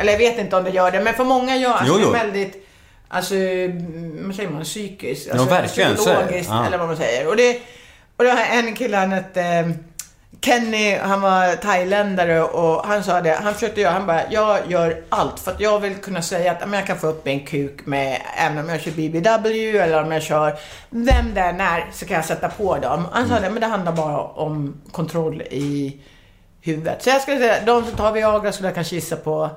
Eller jag vet inte om det gör det, men för många gör alltså, Jo, jo. det väldigt, alltså, mm, vad säger man, psykiskt. Alltså, verkligen, så är det. Psykologiskt, Ja. eller vad man säger. Och det, och det har en kille, han hette Kenny, han var thailändare och han sa det, han försökte göra, han bara, jag gör allt för att jag vill kunna säga att men jag kan få upp en kuk med, även om jag kör BBW eller om jag kör vem det än är, så kan jag sätta på dem. Han sa det, men det handlar bara om kontroll i huvudet. Så jag skulle säga, de som tar Viagra skulle jag kanske gissa på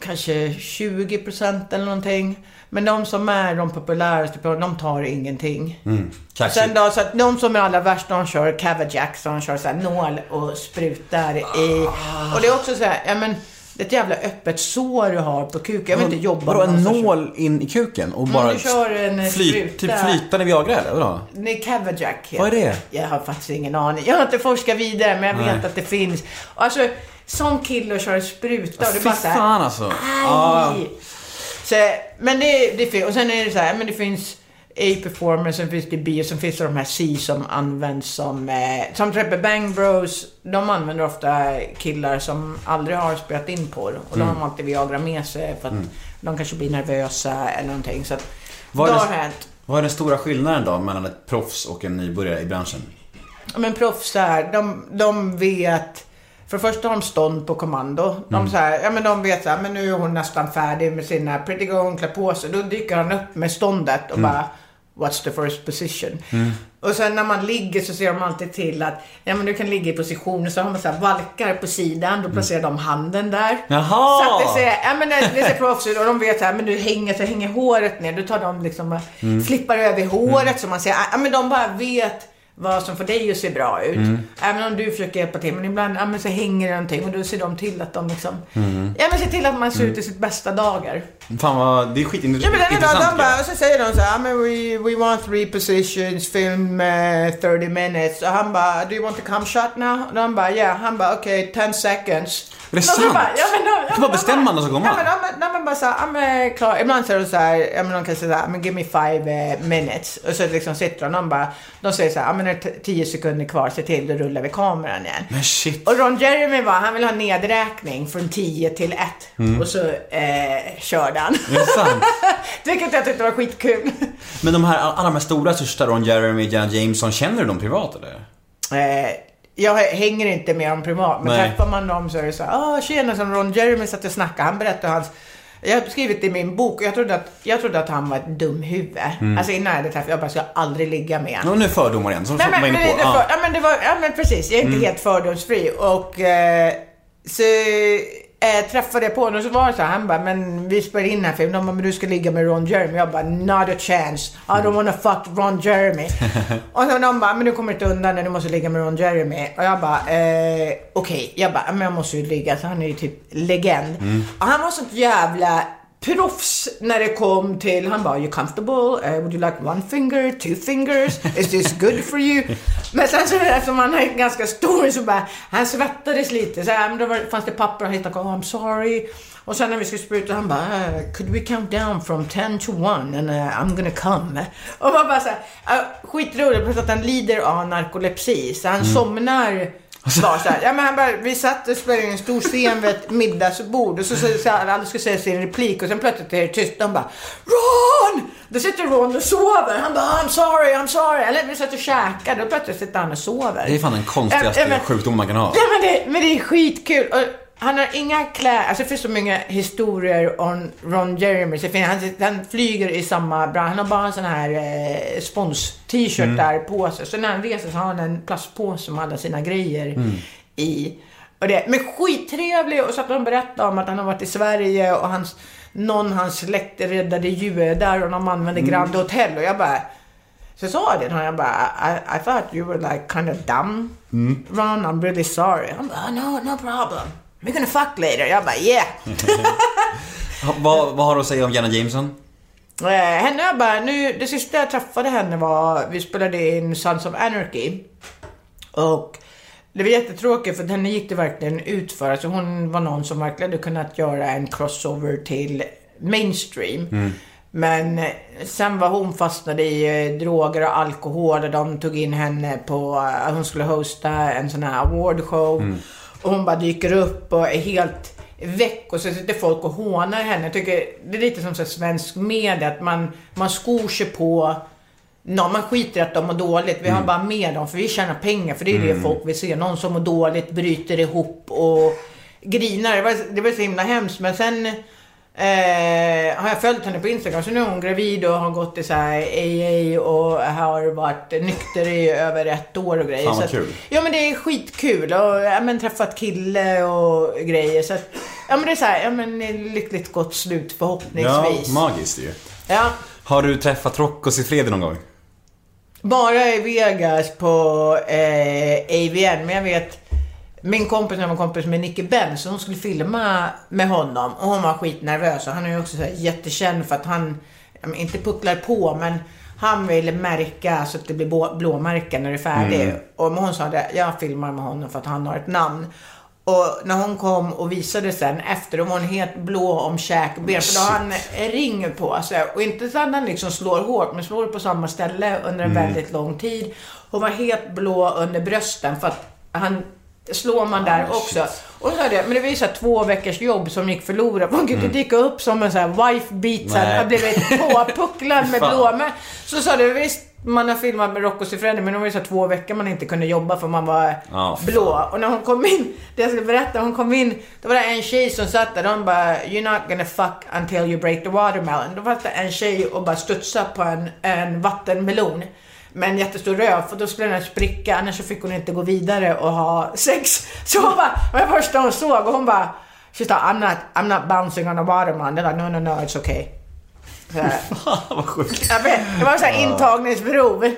kanske 20% eller någonting. Men de som är de populäraste, de tar ingenting. kaxigt. Sen då, så att de som är allra värst, de kör Cavajack, så de kör så här nål och sprutar i. Och det är också så här, ja men, det är ett jävla öppet sår du har på kuken. Jag vill inte jobba Vadå, en med någon som nål in i kuken och bara... du kör en flyt. Typ flytande Viagra eller vadå? Nej, Cavajack Vad är det? Jag har faktiskt ingen aning. Jag har inte forskat vidare, men jag vet Nej. att det finns. Alltså, som kille och kör spruta och det är Fy bara så här, fan alltså. Aj! Så, men det, det finns, och sen är det så här, men det finns A-performance, sen finns det B och sen finns det de här C som används som, eh, som till Bang Bros, de använder ofta killar som aldrig har spelat in på det. Och Mm. de har alltid Viagra med sig för att de kanske blir nervösa eller någonting. Så att, Vad det är har det- hänt. Vad är den stora skillnaden då mellan ett proffs och en nybörjare i branschen? Ja, Men proffs är, de, de vet... För det första har de stånd på kommando. De, så här, ja, men de vet så här, men nu är hon nästan färdig med sina pretty girl, hon klär på sig. Då dyker han upp med ståndet och bara What's the first position? Och sen när man ligger så ser de alltid till att ja, men du kan ligga i position. Så har man så här valkar på sidan. Då placerar de handen där. Jaha! Så att det ser, ja, men det, det ser proffs ut. Och de vet så här, men du hänger, så hänger håret ner. Då tar de liksom och flippar över håret. Så man ser, ja men de bara vet vad som får dig att se bra ut. Mm. Även om du försöker hjälpa till. Men ibland ja, men så hänger det någonting och då ser de till att de liksom... Mm. Ja men ser till att man ser ut i sitt bästa dagar. Fan vad, det är Ja skitintressant. men den är bra. intressant, De bara, och så säger de så här, "Ah, men we, we want three positions, film eh, 30 minutes. Och han bara, do you want to come shot now? Och de bara, yeah. Han bara, okay, 10 seconds. Är det Och sant? Bara, ja, men, de, ja, men bara när de ska komma. Ja men de, de, de bara såhär, ja men klar. Ibland säger de såhär, ja men de kan säga såhär, give me five eh, minutes. Och så liksom sitter de, de bara, de säger såhär, ja det är t- 10 sekunder kvar, se till, då rullar vi kameran igen. Men shit. Och Ron Jeremy var, han vill ha nedräkning från 10 till 1. Mm. Och så eh, körde han. Är det sant? Vilket jag tyckte var skitkul. Men de här, alla de här stora, största, Ron Jeremy, Janet Jameson, känner du dem privat eller? Eh, jag hänger inte med dem privat, men Nej. träffar man dem så är det så här, ah tjena som Ron Jeremy satt och snackade. Han berättade hans jag har skrivit i min bok jag trodde att, jag trodde att han var ett dumhuvud. Mm. Alltså innan jag hade träffat, jag bara, ska aldrig ligga med Ja, nu är fördomar igen, som men, var men, inne det, på. för, Ja. ja, men det var, ja men precis, jag är inte helt fördomsfri. Och eh, så eh, träffade på honom och så var det så här, han bara, men vi spelar in den här filmen, de bara, men du ska ligga med Ron Jeremy. Jag bara, not a chance. I don't wanna fuck Ron Jeremy. och så de bara, men du kommer inte undan det, du måste ligga med Ron Jeremy. Och jag bara, eh, okej. Jag bara, men jag måste ju ligga, så han är ju typ legend. Och han var sånt jävla proffs när det kom till, han bara, you comfortable? Uh, would you like one finger, two fingers? Is this good for you? Men sen så eftersom han är ganska stor så bara, han svettades lite. Så här, men då var, fanns det papper han hittade, oh I'm sorry. Och sen när vi skulle spruta, han bara, uh, could we count down from 10 to 1 and uh, I'm gonna come. Och man bara såhär, uh, skitroligt, plus att han lider av narkolepsi. Så han somnar var så här, ja men han bara, vi satt och spelade in en stor scen vid ett middagsbord och så, så, så här, alla skulle säga sin replik och sen plötsligt är det tyst. De bara Ron! Då sitter Ron och sover. Han bara I'm sorry, I'm sorry. Eller vi satt och käkade och plötsligt sitter han och sover. Det är fan den konstigaste ja, men- sjukdomen man kan ha. Ja, men det, men det är skitkul. Och han har inga kläder, alltså det finns så många historier om Ron Jeremy. Han, han flyger i samma bransch. Han har bara en sån här eh, spons-t-shirt där på sig. Så när han reser så har han en plastpåse med alla sina grejer i. Och det, men skittrevlig och så att de berättade om att han har varit i Sverige och hans, någon hans släkt räddade judar och de använde Grand Hotel och jag bara så sa det till honom, jag bara I, I thought you were like kind of dumb Ron, I'm really sorry. Han bara no, no problem. We're gonna fuck later. Jag bara yeah. Vad, vad har du att säga om Janet Jameson? Eh, henne jag bara, nu, det sista jag träffade henne var, vi spelade in Sons of Anarchy. Och det var jättetråkigt för henne gick det verkligen ut för. Alltså hon var någon som verkligen hade kunnat göra en crossover till mainstream. Men eh, sen var hon fastnade i eh, droger och alkohol och de tog in henne på, hon skulle hosta en sån här awardshow. Och hon bara dyker upp och är helt väck och så sitter folk och hånar henne. Jag tycker det är lite som så svensk media, att man, man skor sig på någon, man skiter i att de mår dåligt. Vi har bara med dem för vi tjänar pengar. För det är det folk vill se. Någon som mår dåligt, bryter ihop och grinar. Det var, det var så himla hemskt. Men sen eh, har jag följt henne på Instagram. Så nu är hon gravid och har gått i så här AA och har varit nykter i över ett år och grejer. Fan, vad kul. Ja men det är skitkul och ja, men, träffat kille och grejer. Så att, ja men det är så här, ja men lyckligt gott slut Ja, förhoppningsvis. magiskt ju. Ja. Har du träffat Rocco Siffredi någon gång? Bara i Vegas på eh, AVN, men jag vet min kompis, när var kompis med Nicky Benz, så hon skulle filma med honom och hon var skitnervös och han är ju också så jättekänd för att han, inte pucklar på men han vill märka så att det blir blå- blåmärken när det är färdigt. Och men hon sa det, jag filmar med honom för att han har ett namn. Och när hon kom och visade sen efter, då var hon helt blå om käkben. För då har han ring på sig. Och inte så att han liksom slår hårt, men slår på samma ställe under en väldigt lång tid. Hon var helt blå under brösten för att han slår man där också. Och så sa det, men det var ju två veckors jobb som gick förlorat. Man kunde inte dyka upp som en sån här wife beat, så här, blivit påpucklad med. Men så sa det, visst man har filmat med Rocco Siffredi men det var ju så två veckor man inte kunde jobba för man var fan. blå. Och när hon kom in, det jag skulle berätta, hon kom in, då var det en tjej som satt där, de bara You're not gonna fuck until you break the watermelon. Då var det en tjej och bara studsade på en, en vattenmelon med en jättestor röv, för då skulle den spricka, annars så fick hon inte gå vidare och ha sex. Så hon bara, det var första hon såg och hon bara She thought I'm not, I'm not bouncing on a watermelon. They're like, no, no, no, it's okay. Här. Vad sjukt. Jag vet, det var så här intagningsprov.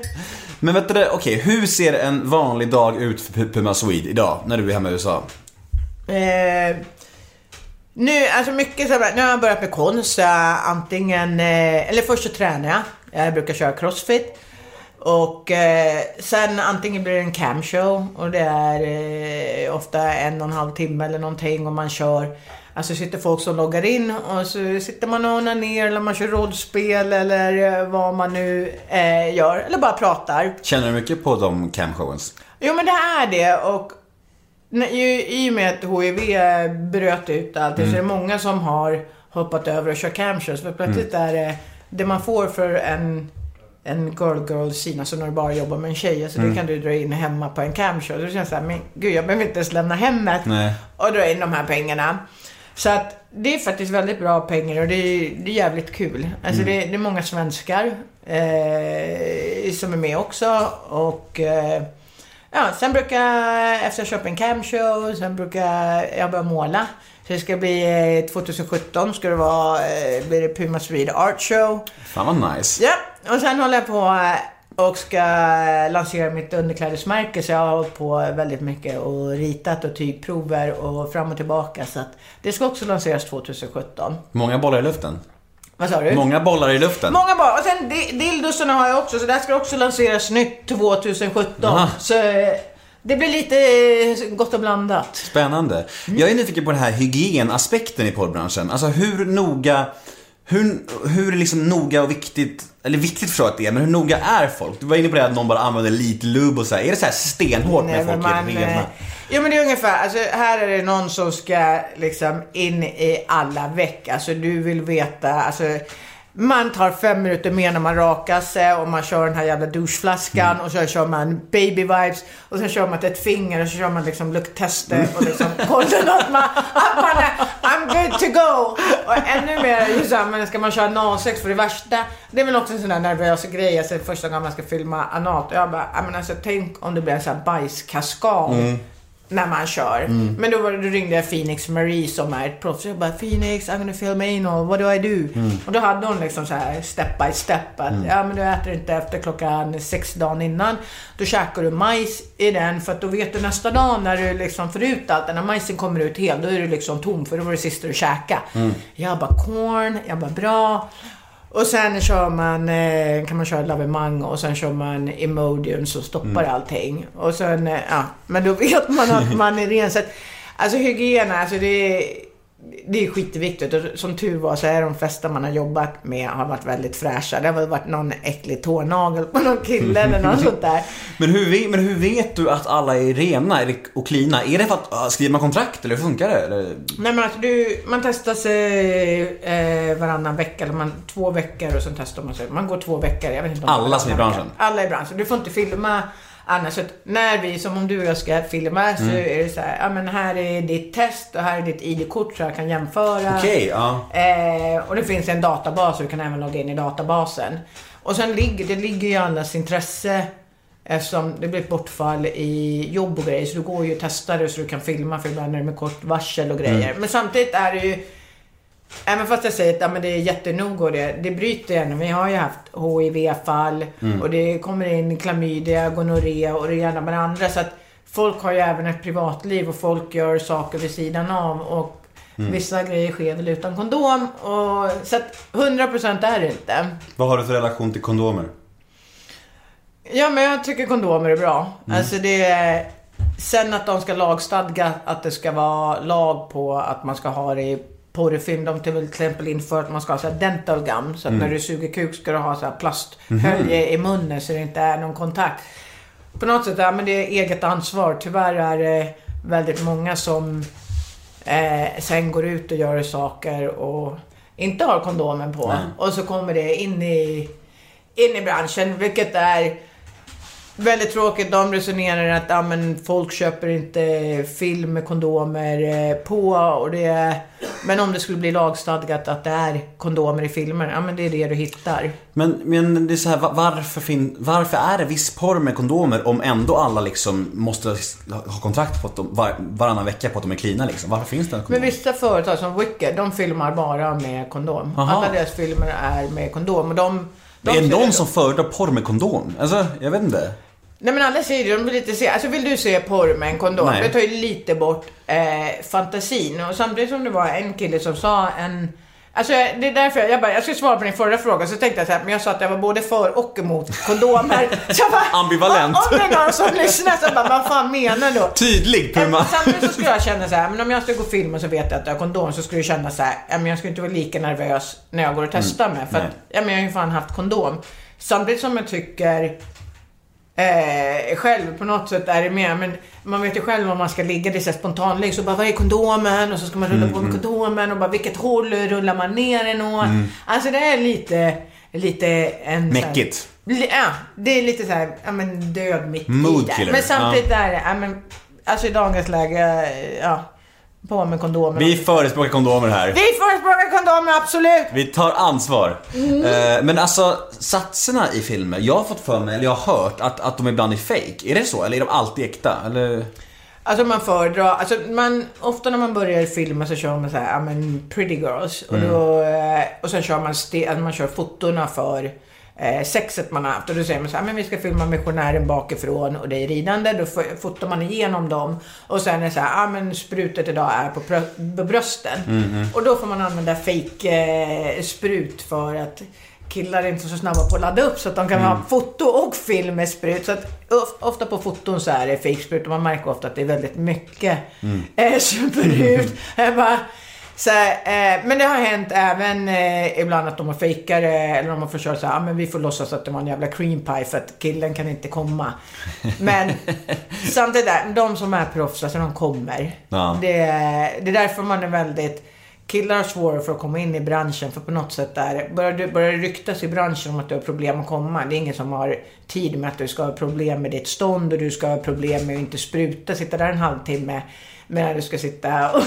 Men vet du, okej, hur ser en vanlig dag ut för Pu- Puma Swede idag, när du är hemma i USA? Eh, nu, alltså mycket så här, nu har jag börjat med konst. Antingen, eh, eller först så tränar jag. Jag brukar köra crossfit. Och eh, sen antingen blir det en camshow och det är eh, ofta en och en halv timme eller någonting och man kör. Alltså sitter folk som loggar in och så sitter man och onanerar eller man kör rollspel eller eh, vad man nu eh, gör. Eller bara pratar. Känner du mycket på de camshowens? Jo men det är det och i och med att HIV bröt ut allt så är det många som har hoppat över och kört camshows. För plötsligt är det det man får för en en girl girl scene, alltså när du bara jobbar med en tjej. Alltså det kan du dra in hemma på en camshow. Då känns det såhär, men gud jag behöver inte ens lämna hemmet Nej. och dra in de här pengarna. Så att det är faktiskt väldigt bra pengar och det är, det är jävligt kul. Alltså det, det är många svenskar eh, som är med också. Och eh, ja, sen brukar jag, efter jag köper en camshow, sen brukar jag börja måla. Så det ska bli eh, 2017 ska det vara, eh, blir det Puma Swede Art Show. Fan vad nice. Ja, och sen håller jag på eh, och ska lansera mitt underklädesmärke så jag har hållit på väldigt mycket och ritat och tygprover och fram och tillbaka. Så att det ska också lanseras 2017. Många bollar i luften. Vad sa du? Många bollar i luften. Många barn. Och sen di- dildosarna har jag också, så där ska också lanseras nytt 2017. Aha. Så eh, det blir lite eh, gott och blandat. Spännande. Jag är nyfiken på den här hygienaspekten i porrbranschen. Alltså hur noga, hur, hur liksom noga och viktigt, eller viktigt förstår jag att det är, men hur noga är folk? Du var inne på det att någon bara använder lite lubb och så här. Är det så här stenhårt när folk men är man, rena? eh, Jo men det är ungefär, alltså här är det någon som ska liksom in i alla veck. Alltså du vill veta, alltså man tar fem minuter mer när man rakar sig och man kör den här jävla doucheflaskan Mm. och så kör man baby vibes och sen kör man ett finger och så kör man liksom lukttester och liksom kollar att man, att man är I'm good to go. Och ännu mer just här, ska man köra analsex för det värsta, det är väl också en sån där nervös grej. Alltså första gången man ska filma analt och jag bara, ja men alltså tänk om det blir en sån här bajskaskad när man kör. Men då, var då ringde jag Phoenix Marie som är ett proffs. Jag bara Phoenix, I'm gonna film anal, what do I do? Och då hade hon liksom så här step by step att ja men du äter inte efter klockan sex dagen innan. Då käkar du majs i den för att då vet du nästa dag när du liksom får ut allt, när majsen kommer ut helt, då är du liksom tom för då var det sista du käkade. Jag bara corn, jag bara bra. Och sen kör man, eh, kan man köra lavemang och sen kör man Imodium så stoppar allting. Och sen, eh, ja, men då vet man att man är ren. Så att, alltså hygien, alltså det är, det är skitviktigt. Och som tur var så är de flesta man har jobbat med har varit väldigt fräscha. Det har väl varit någon äcklig tånagel på någon kille eller något sånt där. Men hur, men hur vet du att alla är rena och cleana? Är det för att uh, skriver man kontrakt eller hur funkar det? Eller? Nej men alltså du, man testar sig eh, varannan vecka, eller man, två veckor och sen testar man sig. Man går två veckor. Jag vet inte Alla som är i branschen? Alla i branschen. Du får inte filma annars. Så när vi, som om du och jag ska filma, så är det så här, ja men här är ditt test och här är ditt ID-kort så jag kan jämföra. Okej, ja. Eh, och det finns en databas och du kan även logga in i databasen. Och sen ligger det ligger ju allas intresse eftersom det blir ett bortfall i jobb och grejer. Så du går ju och testar det så du kan filma för ibland är det med kort varsel och grejer. Men samtidigt är det ju Även fast jag säger att ja, men det är jättenoga och det, det bryter ju ändå. Vi har ju haft HIV-fall och det kommer in klamydia, gonorré och det ena med det andra. Så att folk har ju även ett privatliv och folk gör saker vid sidan av. Och vissa grejer sker väl utan kondom. Och, så att 100% är det inte. Vad har du för relation till kondomer? Ja, men jag tycker kondomer är bra. Alltså det är... Sen att de ska lagstadga att det ska vara lag på att man ska ha det i porrfilm. De till exempel infört att man ska ha så dental gum. Så att när du suger kuk ska du ha så här plasthölje i munnen så det inte är någon kontakt. På något sätt, ja men det är eget ansvar. Tyvärr är det väldigt många som eh, sen går ut och gör saker och inte har kondomen på. Och så kommer det in i, in i branschen, vilket är väldigt tråkigt. De resonerar att ja, men folk köper inte film med kondomer eh, på. Och det är, men om det skulle bli lagstadgat att det är kondomer i filmer, ja men det är det du hittar. Men, men det är så här, va- varför, fin, varför är det viss porr med kondomer om ändå alla liksom måste ha kontrakt på att de, var, varannan vecka på att de är cleana liksom? Varför finns det en Men kondom? vissa företag som Wicked, de filmar bara med kondom. Aha. Alla deras filmer är med kondom. Och de De är det ser- någon som föredrar porr med kondom? Alltså, jag vet inte. Nej men alla säger det, de vill inte se. Alltså vill du se porr med en kondom? Nej. Det tar ju lite bort eh, fantasin. Och samtidigt som det var en kille som sa en... Alltså det är därför jag, jag bara, jag ska svara på din förra fråga, så tänkte jag så här, men jag sa att jag var både för och emot kondomer. så jag bara, Ambivalent. Om, om det är någon som lyssnar så bara, vad fan menar du? Tydlig Puma. Samtidigt så skulle jag känna så här, men om jag skulle gå film och så vet jag att jag har kondom så skulle jag känna så här, men jag skulle inte vara lika nervös när jag går och testar med. För att, Mm. Nej. ja, men jag har ju fan haft kondom. Samtidigt som jag tycker eh, själv på något sätt är det mer, men man vet ju själv om man ska ligga, det är så här spontanligg, så bara vad är kondomen? Och så ska man rulla på med kondomen och bara vilket håll rullar man ner den åt? Alltså det är lite, lite en... Mäckigt. Ja, det är lite så här, ja men död mitt Mood i det. Men samtidigt är det, ja men, alltså i dagens läge, ja, på med kondomer. Vi förespråkar kondomer här. Vi förespråkar kondomer, absolut! Vi tar ansvar. Mm. Eh, men alltså, satserna i filmer. Jag har fått för mig, eller jag har hört, att, att de ibland är fake. Är det så? Eller är de alltid äkta? Eller? Alltså man föredrar, alltså man, ofta när man börjar filma så kör man så här, ja men pretty girls. Och, då, eh, och sen kör man, ste, alltså man kör fotona för eh, sexet man har haft. Och då säger man så här, men vi ska filma missionären bakifrån och det är ridande. Då fotar man igenom dem. Och sen är det så här, ja men sprutet idag är på, på brösten. Och då får man använda fake eh, sprut för att killar är inte så snabba på att ladda upp så att de kan ha foto och film med sprut. Så att of- ofta på foton så är det fake sprut och man märker ofta att det är väldigt mycket eh, sprut. Jag bara, så eh, men det har hänt även eh, ibland att de har fejkat det eller de har försökt säga, ah, men vi får låtsas att det var en jävla cream pie för att killen kan inte komma. Men samtidigt, där, de som är proffs, alltså de kommer. Ja. Det, det är därför man är väldigt Killar har svårare för att komma in i branschen för på något sätt är börjar det börjar det ryktas i branschen om att du har problem att komma. Det är ingen som har tid med att du ska ha problem med ditt stånd och du ska ha problem med att inte spruta, sitta där en halvtimme medan du ska sitta och,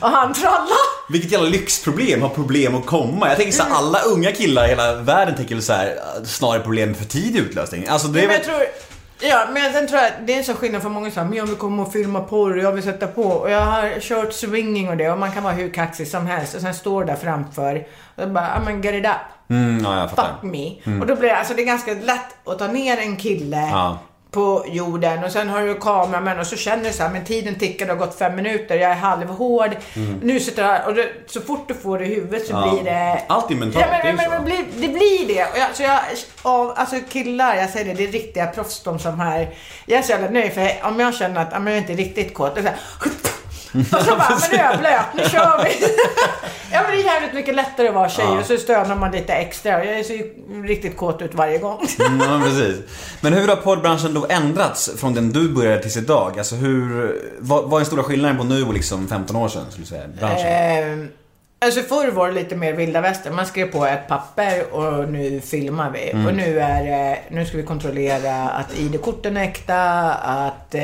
och handtralla. Vilket jävla lyxproblem, ha problem att komma. Jag tänker så här, alla unga killar i hela världen tänker så här, snarare problem med för tidig utlösning. Alltså det är väl... ja, men sen tror jag det är en sån skillnad för många som men jag vill komma och filma porr och jag vill sätta på. Och jag har kört swinging och det och man kan vara hur kaxig som helst och sen står där framför och bara, ja men get it up. Mm, ja, jag fattar. Fuck me. Och då blir det, alltså det är ganska lätt att ta ner en kille Ja. På jorden och sen har du kameramän och så känner du så här, men tiden tickar, det har gått fem minuter, jag är halvhård. Nu sitter jag här och det, så fort du får det i huvudet så Ja. blir det... Allt är mentalt, Ja, men, det är ju men, så. men, blir, det blir det. Och jag, så jag, av, alltså killar, jag säger det, det är riktiga proffs de som här. Jag är så jävla nöjd för om jag känner att jag är inte riktigt kåt, så här, och så bara, men nu är jag blöt, nu kör vi. ja men det är jävligt mycket lättare att vara tjej och så stönar man lite extra. Jag ser ju riktigt kåt ut varje gång. Mm, ja, precis. Men hur har poddbranschen då ändrats från den du började tills idag? Alltså hur, vad, vad är den stora skillnaden på nu och liksom 15 år sedan, skulle du säga? Branschen? Eh, alltså förr var det lite mer vilda västern. Man skrev på ett papper och nu filmar vi. Mm. Och nu är det- nu ska vi kontrollera att ID-korten är äkta, att eh,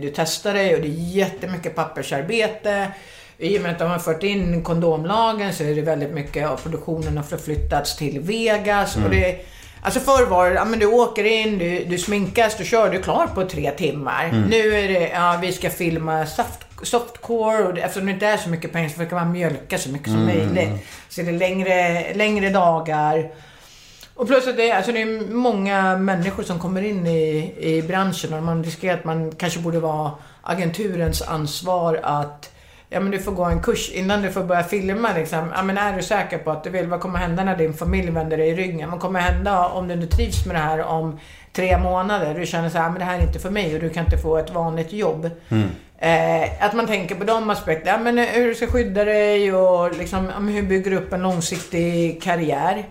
du testar dig och det är jättemycket pappersarbete. I och med att de har fört in kondomlagen så är det väldigt mycket av produktionen har förflyttats till Vegas. Mm. Och det, alltså förr var det, ja men du åker in, du, du sminkas, du kör, du är klar på tre timmar. Mm. Nu är det, ja vi ska filma soft, softcore och det, eftersom det inte är så mycket pengar så försöker man mjölka så mycket som möjligt. Så det är längre, längre dagar. Och plus att det, är- alltså det är många människor som kommer in i, i branschen och man riskerar att man kanske borde vara agenturens ansvar att Ja men du får gå en kurs innan du får börja filma liksom. Ja men är du säker på att du vill? Vad kommer hända när din familj vänder dig i ryggen? Vad kommer hända om du inte trivs med det här om tre månader? Du känner så här, men det här är inte för mig och du kan inte få ett vanligt jobb. Eh, att man tänker på de aspekterna. Men hur du ska skydda dig och liksom, hur bygger du upp en långsiktig karriär?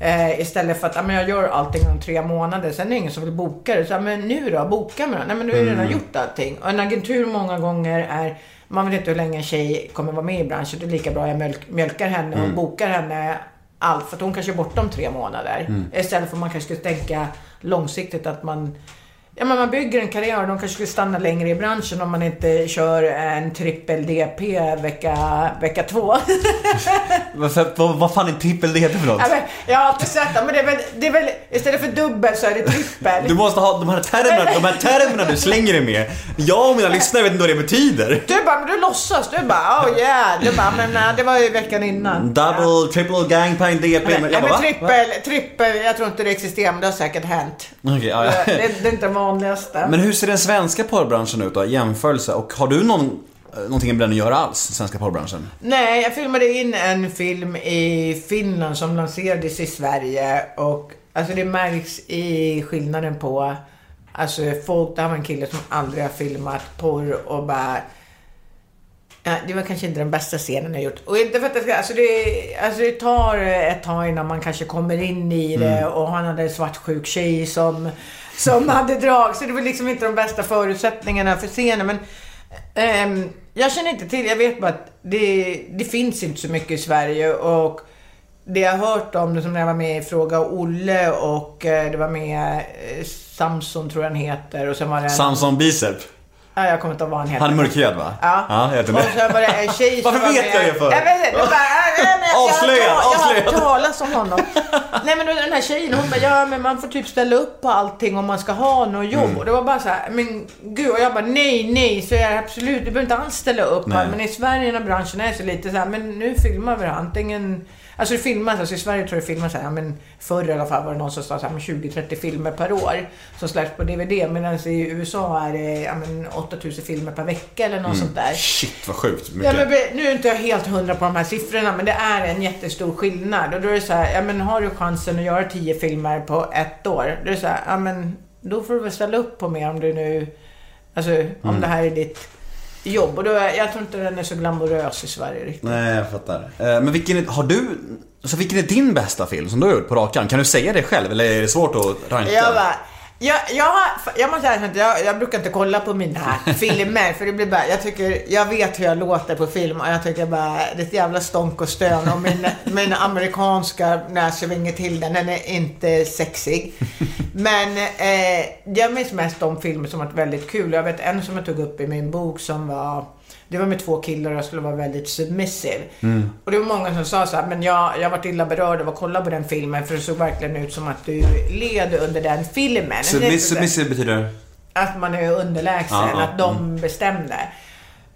Eh, istället för att men jag gör allting om tre månader, sen är det ingen som vill boka det. Så, men nu då? Boka mig då? Nej men du har ju redan gjort allting. Och en agentur många gånger är, man vet inte hur länge en tjej kommer vara med i branschen. Det är lika bra jag mjölk, mjölkar henne och bokar henne allt. För att hon kanske är borta om tre månader. Istället för att man kanske ska tänka långsiktigt att man Ja, men man bygger en karriär och de kanske skulle stanna längre i branschen om man inte kör en trippel DP vecka, vecka två. Vad, vad, fan är trippel heter för något? ja, men, jag har alltid sett det, men det är, väl, det är väl, istället för dubbel så är det trippel. Du måste ha de här termerna, de här termerna du slänger dig med. Jag och mina lyssnare vet inte vad det betyder. Du bara, men du låtsas. Du bara, oh yeah. Du bara, men nej, det var ju veckan innan. Double, triple, gangpang, DP. Ja, Men men, jag bara, va? trippel, trippel, jag tror inte det existerar, men det har säkert hänt. Okej, ja, ja. Det, det är inte vanligaste. Men hur ser den svenska porrbranschen ut då, i jämförelse? Och har du någon, eh, någonting med den att göra alls, svenska porrbranschen? Nej, jag filmade in en film i Finland som lanserades i Sverige och alltså det märks i skillnaden på Alltså folk, det här var en kille som aldrig har filmat porr och bara Ja, det var kanske inte den bästa scenen jag gjort. Och inte för att det ska, alltså det, alltså det tar ett tag innan man kanske kommer in i det och han hade en svartsjuk tjej som, som hade drag. Så det var liksom inte de bästa förutsättningarna för scenen. Men ehm, jag känner inte till, jag vet bara att det, det finns inte så mycket i Sverige och det jag har hört om det som när jag var med i Fråga Olle och eh, det var med eh, Samson tror jag han heter och sen var det en... Samson Bicep. Ja, jag kommer inte ihåg vad han heter. Han är mörkhyad va? Ja. ja jag och sen var det en tjej som Varför var vet jag det för? Jag vet inte. Bara, äh, nej, Avslöjad, jag, har, jag har avslöjad. hört talas om honom. nej men den här tjejen hon bara, ja men man får typ ställa upp på allting om man ska ha något jobb. Mm. Och det var bara så här, men gud. Och jag bara, nej, nej. Så jag absolut, du behöver inte alls ställa upp Nej. här. Men i Sverige när branschen är så lite så här, men nu filmar vi det. Antingen Alltså det filmas, alltså i Sverige tror jag det filmas ja, men förr i alla fall var det någon som sa så här, men 20-30 filmer per år som släpps på DVD. Medan i USA är det ja, men 8000 filmer per vecka eller något sånt där. Shit vad sjukt Ja, mycket. men be- nu är inte jag helt hundra på de här siffrorna, men det är en jättestor skillnad. Och då är det så här, ja men har du chansen att göra 10 filmer på ett år, då är det så här, ja men då får du väl ställa upp på mer om du nu, alltså om Mm. det här är ditt jobb. Och då, jag tror inte den är så glamorös i Sverige riktigt. Nej, jag fattar. Eh, Men vilken är, har du, så vilken är din bästa film som du har gjort på rak arm? Kan du säga det själv eller är det svårt att ranka? Jag bara, jag, jag, jag måste säga att jag, jag brukar inte kolla på mina filmer för det blir bara, jag tycker, jag vet hur jag låter på film och jag tycker bara, det är ett jävla stånk och stön och min, min amerikanska, svänger till den, den är inte sexig. Men eh, jag minns mest de filmer som varit väldigt kul. Jag vet en som jag tog upp i min bok som var det var med två killar och jag skulle vara väldigt submissive. Och det var många som sa så här, men jag, jag varit illa berörd av att kolla på den filmen för det såg verkligen ut som att du led under den filmen. Submiss- Submissive betyder? Att man är underlägsen, Ja, ja, att de bestämde.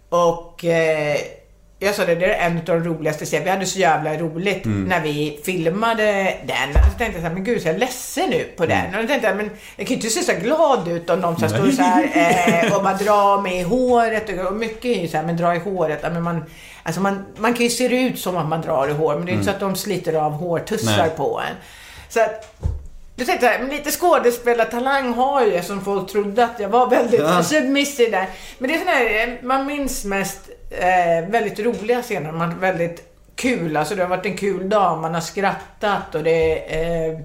Och eh, jag sa det, det är en av de roligaste serierna. Vi hade så jävla roligt Mm. när vi filmade den. Och så tänkte jag så här, men gud, så jag är ledsen nu på den. Mm. Och då tänkte jag, men jag kan ju inte se så glad ut om de så här står så här eh, och bara drar mig i håret. Och, mycket är ju så här, men dra i håret. Ja, Men man, alltså man, man kan ju se det ut som att man drar i hår, men det är inte så att de sliter av hårtussar Nej. på en. Så att, du tänkte jag, men lite skådespelartalang har jag som folk trodde att jag var väldigt Ja. submissive där. Men det är sån här, eh, man minns mest eh, väldigt roliga scener. Man har väldigt kul, alltså det har varit en kul dag, man har skrattat och det eh,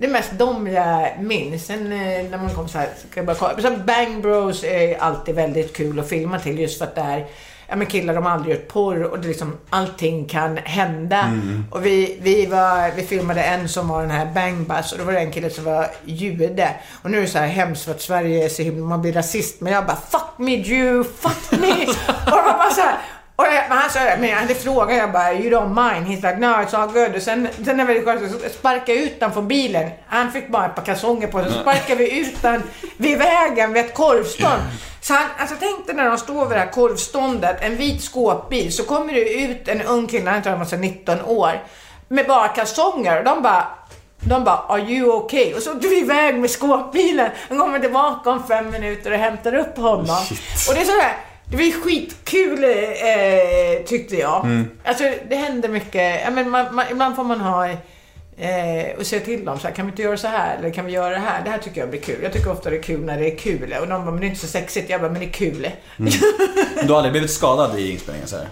det är mest de jag minns. Sen eh, när man kom så här, ska jag bara kolla. Sen Bang Bros är alltid väldigt kul att filma till just för att det är Ja men killar de har aldrig gjort porr och det liksom allting kan hända. Och vi, vi, var, vi filmade en som var den här Bang Bus och då var det en kille som var jude. Och nu är det så här hemskt för att Sverige är så himla, man blir rasist. Men jag bara fuck me Jew, fuck me. och var bara så här, och jag, men han sa, men han frågade jag bara, you don't mind? He's like, no it's all good. Och sen, sen när vi sparkade ut honom från bilen, han fick bara ett par kalsonger på sig, så sparkade vi ut honom vid vägen vid ett korvstånd. Så han, alltså tänk dig när de står vid det här korvståndet, en vit skåpbil, så kommer det ut en ung kille, han tror han var så 19 år, med bara kalsonger och de bara de bara, are you okay? Och så åkte vi iväg med skåpbilen. Han kommer tillbaka om fem minuter och hämtar upp honom. Och det är sådär, det var ju skitkul eh, tyckte jag. Alltså det händer mycket. Ja, men man, man, ibland får man ha eh, och säga till dem så här, kan vi inte göra så här? Eller kan vi göra det här? Det här tycker jag blir kul. Jag tycker ofta det är kul när det är kul. Och de bara, men det är inte så sexigt. Jag bara, men det är kul. Du har aldrig blivit skadad i inspelningen så här?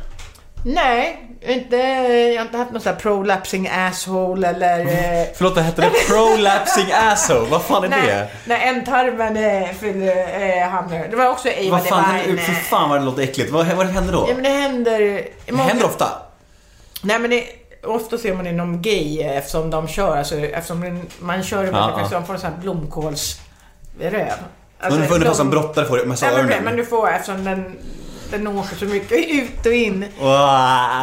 Nej, inte, jag har inte haft någon sån här prolapsing asshole eller... Eh, Förlåt, det hette det prolapsing asshole? Vad fan är det? Nej, ändtarmen eh, fyller eh, hamnar. Det var också Eva Vad fan Devine. händer? Fy fan vad det låter äckligt. Vad, vad händer då? Ja men det händer... i det många- händer ofta. Nej men det, ofta ser man inom gay eh, eftersom de kör, alltså eftersom man kör i ja. så de får en sån här blomkålsröv. Alltså, Ungefär som brottare får massa Nej, men, men du får eftersom den, den åker så mycket ut och in. Wow.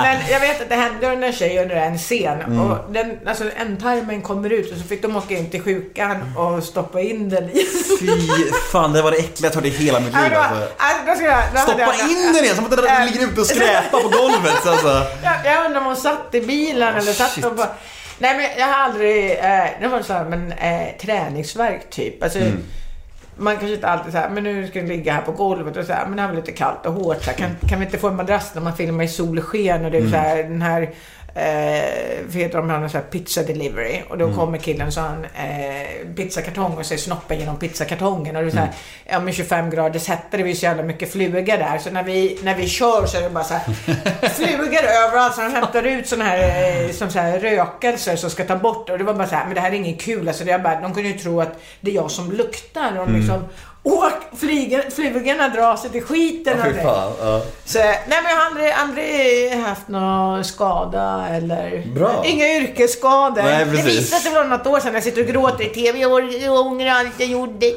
Men jag vet att det hände under en tjej under en scen. Mm. Och den, alltså ändtarmen kommer ut och så fick de åka in till sjukan och stoppa in den i. Fy fan, det var det äckligaste jag hört i hela mitt liv alltså. alltså, jag- Stoppa jag- in den igen, som att den Äh, ligger ute och skräpar på golvet alltså. Jag, jag undrar om hon satt i bilen eller satt shit. och bara... Nej men jag har aldrig... Eh, det var så här, men eh, träningsverk typ. Alltså, Mm. Man kanske inte alltid säger men nu ska jag ligga här på golvet och så här, men det här var lite kallt och hårt. Så här, kan, kan vi inte få en madrass när man filmar i solsken och det är så här, den här Eh, heter de, han har så här pizza delivery. Och då kommer killen så han eh, pizzakartong och ser snoppen genom pizzakartongen. Och det är så här, ja med 25 graders hetta, det är ju så jävla mycket flugor där. Så när vi, när vi kör så är det bara så här flugor överallt. Så de hämtar ut såna här, eh, som så här rökelser som ska ta bort. Det. och det var bara så här, men det här är inget kul. Alltså det är bara, de kunde ju tro att det är jag som luktar. Och de liksom Åk, flyger, flugorna drar sig till skiten det. fan. Ja. Så, nej men jag har aldrig, aldrig haft någon skada eller... Bra. Inga yrkesskador. Nej, det precis. visade sig för något år sedan jag sitter och gråter i TV. Jag, ångrar allt jag gjorde.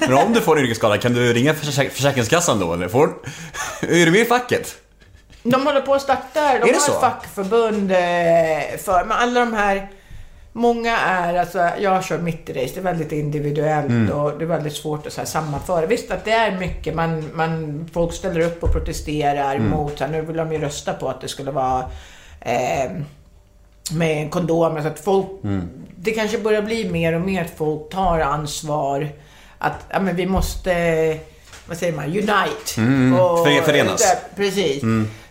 Men om du får en yrkesskada, kan du ringa försäk- Försäkringskassan då eller? Får... Är du med i facket? De håller på att starta, de Är det har ett fackförbund eh, för, men alla de här Många är, alltså jag kör mitt i race, det är väldigt individuellt Mm. och det är väldigt svårt att så här sammanföra. Visst att det är mycket, man, man, folk ställer upp och protesterar Mm. mot, här, nu vill de ju rösta på att det skulle vara eh, med kondomer. Så att folk, Mm. det kanske börjar bli mer och mer att folk tar ansvar. Att ja, men vi måste, vad säger man, unite. Mm, för- förenas. Ja, Precis.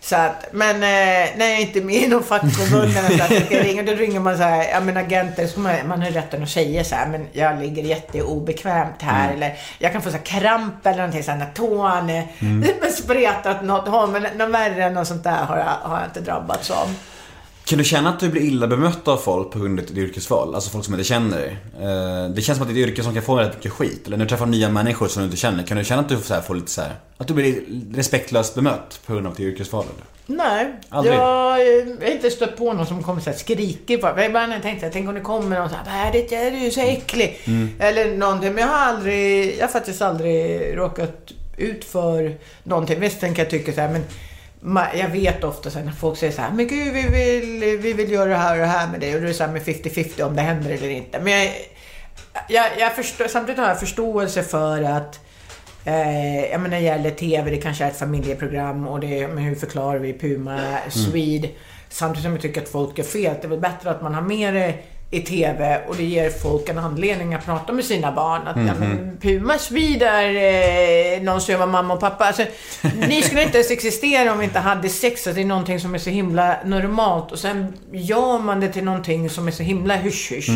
Så att, men eh, när jag inte är med i någon fackförbund eller så att jag ska ringa, då ringer man så här, ja men agenter, så man, man har rätten att säga så här, men jag ligger jätteobekvämt här eller jag kan få så här kramp eller någonting så här när tån är mm. spretat något håll, men något värre än något sånt där har jag, har jag inte drabbats av. Kan du känna att du blir illa bemött av folk på grund av ditt yrkesval? Alltså folk som inte känner dig. Eh, Det känns som att det är ett yrke som kan få väldigt mycket skit. Eller när du träffar nya människor som du inte känner, kan du känna att du får lite så här, Att du blir respektlöst bemött på grund av ditt yrkesval? Eller? Nej, Aldrig? jag har inte stött på någon som kommer så här skriker på. Ibland har jag tänkt så här, tänk om det kommer någon så här, vad är det, är du är så äcklig? Eller någonting. Men jag har aldrig, jag har faktiskt aldrig råkat ut för någonting. Visst tänker jag tycka så här, men jag vet ofta så när folk säger så här, men gud vi vill, vi vill göra det här och det här med dig. Och det är så här med 50-50 om det händer eller inte. Men jag, jag, jag förstår, samtidigt har jag förståelse för att Eh, jag menar, när det gäller TV, det kanske är ett familjeprogram och det, men hur förklarar vi Puma Swede? Samtidigt som jag tycker att folk är fel. Det är väl bättre att man har med det i TV och det ger folk en anledning att prata med sina barn. Att ja, men Puma Swede är eh, någon som var mamma och pappa. Alltså, ni skulle inte ens existera om vi inte hade sex. Att det är någonting som är så himla normalt och sen gör man det till någonting som är så himla hysch-hysch.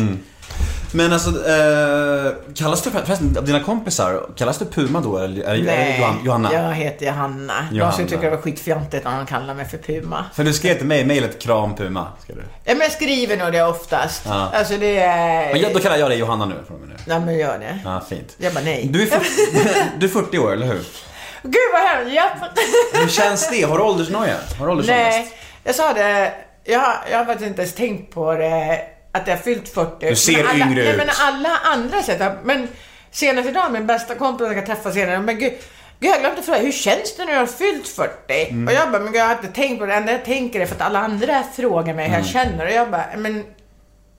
Men alltså, eh, kallas du förresten av dina kompisar, kallas du Puma då eller är det Johan, Johanna? jag heter Johanna. De Johanna. skulle tycka det var skitfjantigt om de kallar mig för Puma. För du skrev till mig i mejlet kram Puma. Skrev du. Ja, men jag skriver nog det oftast. Ja. Alltså det är... Men jag, då kallar jag dig Johanna nu från och med nu. Nej men gör det. Ja, fint. Jag bara nej. Du är, 40, du är 40 år, eller hur? Gud vad hemskt. Japp. Hur känns det? Har du åldersnoja? Har du åldersångest? Nej, jag sa det. Jag, har- jag har faktiskt inte ens tänkt på det. Att jag har fyllt 40. Du ser men alla, yngre nej, ut. men alla andra sätt. Men senast idag, min bästa kompis jag ska träffa senare. Men gud. Gud, jag glömde fråga, hur känns det när du har fyllt 40? Mm. Och jag bara, men gud, jag har inte tänkt på det. Det enda jag tänker är för att alla andra frågar mig hur Mm. jag känner. Och jag bara, men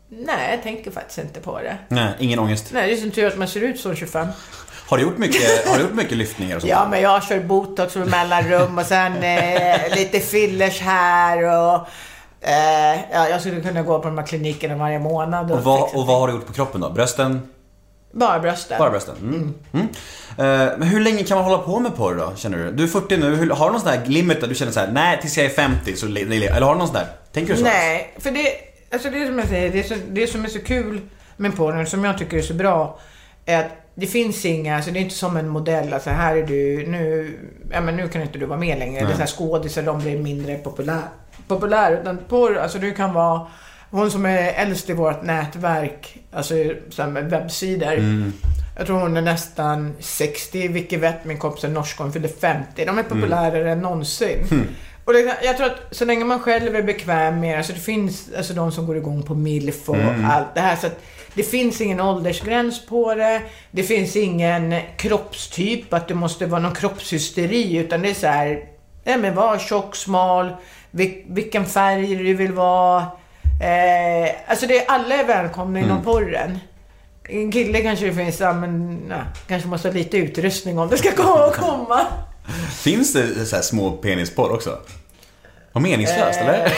nej, jag tänker faktiskt inte på det. Nej, ingen ångest. Nej, det är som tur att man ser ut som 25. Har du gjort mycket, har du gjort mycket lyftningar och sånt? Ja, men jag kör botox med mellanrum och sen eh, lite fillers här och... Eh, ja, jag skulle kunna gå på de här klinikerna varje månad och, Och vad, och vad har du gjort på kroppen då? Brösten? Bara brösten. Bara brösten? Mm. Mm. Eh, men hur länge kan man hålla på med porr då, känner du? Du är 40 nu, hur, har du någon sån där limit där du känner så här: nej tills jag är 50 så le- le- Eller har du någon sån där? Tänker du så? Nej, för det, alltså det är som jag säger, det, är så, det som är så kul med porren, som jag tycker är så bra, är att det finns inga, alltså det är inte som en modell, alltså här är du, nu, ja men nu kan inte du vara med längre. Det är så här skådisar, de blir mindre populär, populär. Utan porr, alltså du kan vara, hon som är äldst i vårt nätverk, alltså så med webbsidor. Jag tror hon är nästan 60, Vicky Wett, min kompis är norsk, hon fyllde 50. De är populärare än någonsin. Och det, jag tror att så länge man själv är bekväm med alltså det finns alltså de som går igång på milf och allt det här. Så att Det finns ingen åldersgräns på det. Det finns ingen kroppstyp, att det måste vara någon kroppshysteri. Utan det är så här, nej men var tjock, smal, vilken färg du vill vara. Eh, alltså det, alla är välkomna inom Mm. porren. En kille kanske det finns, ja, men nej, kanske måste ha lite utrustning om det ska komma. komma. Finns det så här små penisporr också? Vad meningslöst, Eh, eller?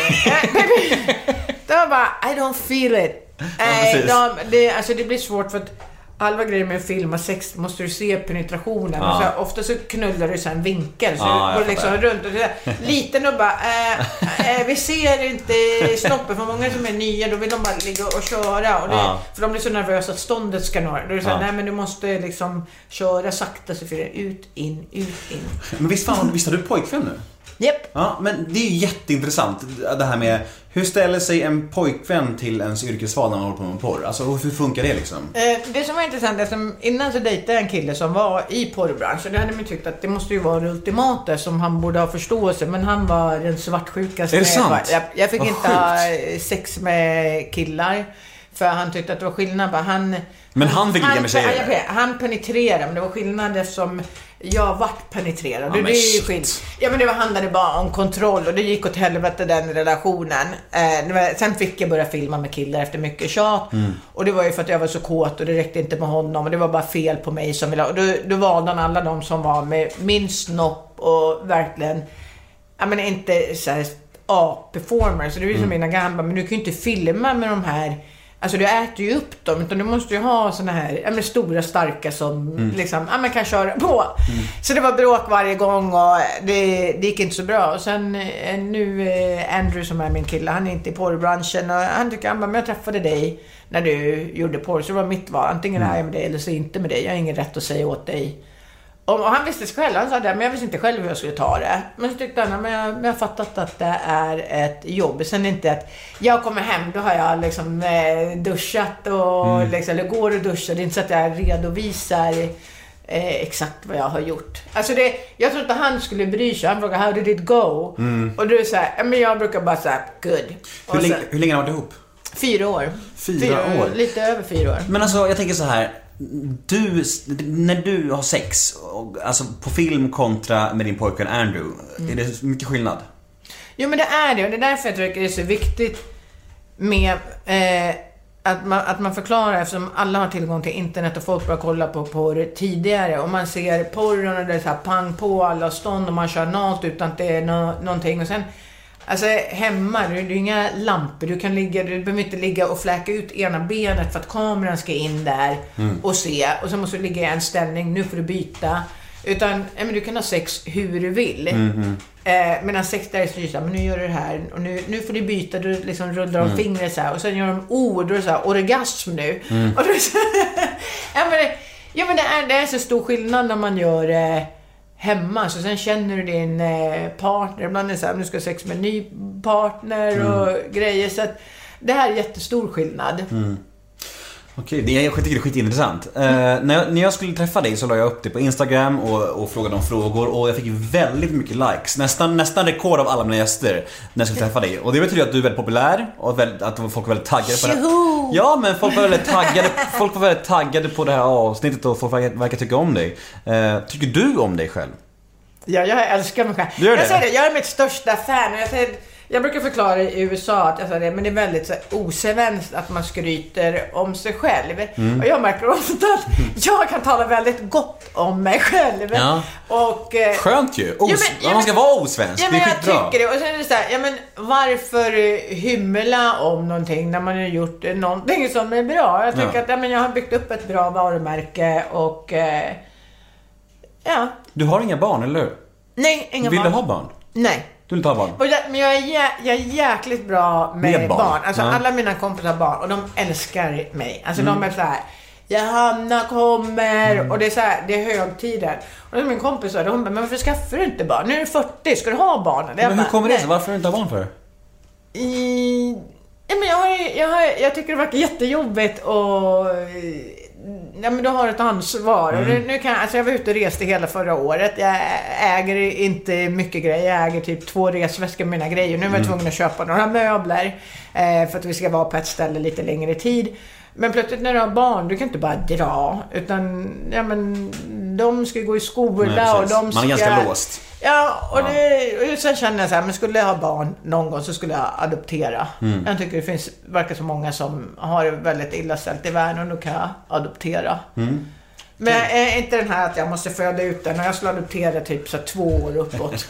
De bara, I don't feel it. Precis. de, det, alltså det blir svårt för att halva grejen med att filma sex måste du se penetrationen. Ja. Och så här, ofta så knullar du så här en vinkel. Så Ja, du går liksom fattar. runt och så där, liten och bara, eh, eh, vi ser inte snoppen. För många som är nya, då vill de bara ligga och köra. Och det, Ja. För de blir så nervösa att ståndet ska nå. Då är det så här, nej men du måste liksom köra sakta så det ut, in, ut, in. Men visst, fan, visst har du pojkvän nu? Japp. Ja, men det är ju jätteintressant det här med hur ställer sig en pojkvän till ens yrkesval när man håller på med porr? Alltså hur funkar det liksom? Eh, Det som var intressant, eftersom innan så dejtade jag en kille som var i porrbranschen. Det hade man tyckt att det måste ju vara det ultimata som han borde ha förståelse. Men han var den svartsjukaste. Är det sant? Jag, jag fick Vad inte ha sex med killar. För han tyckte att det var skillnad. Bara Han, Men han fick ligga med tjejer? Vet. Han penetrerade, men det var skillnad eftersom jag vart penetrerad. Ja, det är ju shit. skill- Ja men det var- handlade bara om kontroll och det gick åt helvete den relationen. Eh, var, sen fick jag börja filma med killar efter mycket tjat. Mm. Och det var ju för att jag var så kåt och det räckte inte med honom och det var bara fel på mig som ville. Och då, då valde han alla de som var med min snopp och verkligen, ja men inte såhär A-performers. Så det är ju som mina gamla, men du kan ju inte filma med de här Alltså du äter ju upp dem, utan du måste ju ha såna här ja, men stora starka som liksom, ja, man kan köra på. Så det var bråk varje gång och det, det gick inte så bra. Och sen eh, nu, eh, Andrew som är min kille, han är inte i porrbranschen och han tycker, han bara, men jag träffade dig när du gjorde porr, så det var mitt val. Antingen är jag med dig eller så inte med dig. Jag har ingen rätt att säga åt dig. Och, han visste själv, han sa det, men jag visste inte själv hur jag skulle ta det. Men så tyckte han, men jag, men jag har fattat att det är ett jobb. Sen inte att jag kommer hem, då har jag liksom eh, duschat och liksom, eller går och duschar. Det är inte så att jag redovisar eh, exakt vad jag har gjort. Alltså det, jag tror inte han skulle bry sig. Han frågade, how did it go? Och du säger, men jag brukar bara säga, good. Hur, länge, hur länge har varit ihop? Fyra år. Fyra år. Lite över fyra år. Men alltså jag tänker så här. Du, när du har sex, och, alltså på film kontra med din pojkvän Andrew, är det mycket skillnad? Jo men det är det och det är därför jag tycker det är så viktigt med eh, att, man, att man förklarar eftersom alla har tillgång till internet och folk börjar kolla på porr tidigare och man ser porren och det är så här pang på alla stånd och man kör nat utan att det är nå någonting och sen Alltså hemma, det är inga lampor. Du kan ligga, du behöver inte ligga och fläka ut ena benet för att kameran ska in där och se. Och så måste du ligga i en ställning, nu får du byta. Utan, men du kan ha sex hur du vill. Eh, medan sex där är så men nu gör du det här och nu, nu får du byta, du liksom rullar om fingret så här och sen gör de ord, det så här, orgasm nu. Och då ja, men, ja men det är, det är så stor skillnad när man gör det hemma. Så sen känner du din eh, partner, ibland är det så här, nu ska jag sex med en ny partner och grejer. Så att det här är jättestor skillnad. Okej, det, jag tycker det är skitintressant. Eh, när, jag, när jag skulle träffa dig så la jag upp det på Instagram och, och frågade om frågor och jag fick väldigt mycket likes. Nästan, nästan rekord av alla mina gäster när jag skulle träffa dig. Och det betyder att du är väldigt populär och väldigt, att folk var väldigt taggade på det. Tjoho! Ja, men folk var väldigt taggade, folk var väldigt taggade på det här avsnittet och folk verkar, verkar tycka om dig. Eh, tycker du om dig själv? Ja, jag älskar mig själv. Du gör jag det? säger det, jag är mitt största fan. Jag, säger, jag brukar förklara i USA att jag sa det, men det är väldigt osvenskt att man skryter om sig själv. Mm. Och jag märker ofta att jag kan tala väldigt gott om mig själv. Ja. Och, eh, Skönt ju! Os- Ja, men- man ska men- vara osvensk, Ja, det är jag skitbra. tycker det. Och sen är det så här, ja men varför hymla om någonting när man har gjort någonting som är bra? Jag tycker Ja. att ja, men jag har byggt upp ett bra varumärke och... Eh, ja. Du har inga barn, eller hur? Nej, inga Vill barn. du ha barn? Nej. Du vill inte ha barn? Och jag, men jag är, jä, jag är jäkligt bra med, Med barn. barn. Alltså Ja. alla mina kompisar har barn och de älskar mig. Alltså Mm. de är så här. Johanna kommer och det är så här, det är högtider. Och min kompis sa det, hon bara, men varför skaffar du inte barn? Nu är du 40, ska du ha barn? Men hur bara, kommer det sig? Varför har du inte ha barn för? I... Ja, men jag, har, jag, har, jag tycker det verkar jättejobbigt och... Ja, men du har ett ansvar. Mm. nu, kan, jag- alltså jag var ute och reste hela förra året. Jag äger inte mycket grejer. Jag äger typ två resväskor med mina grejer. Nu var jag Mm. tvungen att köpa några möbler eh, för att vi ska vara på ett ställe lite längre tid. Men plötsligt när du har barn, du kan inte bara dra. Utan, ja men, de ska gå i skola Nej, och de Man ska... är ganska låst. Ja, och, Det, och sen känner jag så här, men skulle jag ha barn någon gång så skulle jag adoptera. Mm. Jag tycker det finns, verkar så många som har det väldigt illa ställt i världen och då kan jag adoptera. Mm. Men är inte den här att jag måste föda ut den och jag skulle adoptera typ så två år uppåt.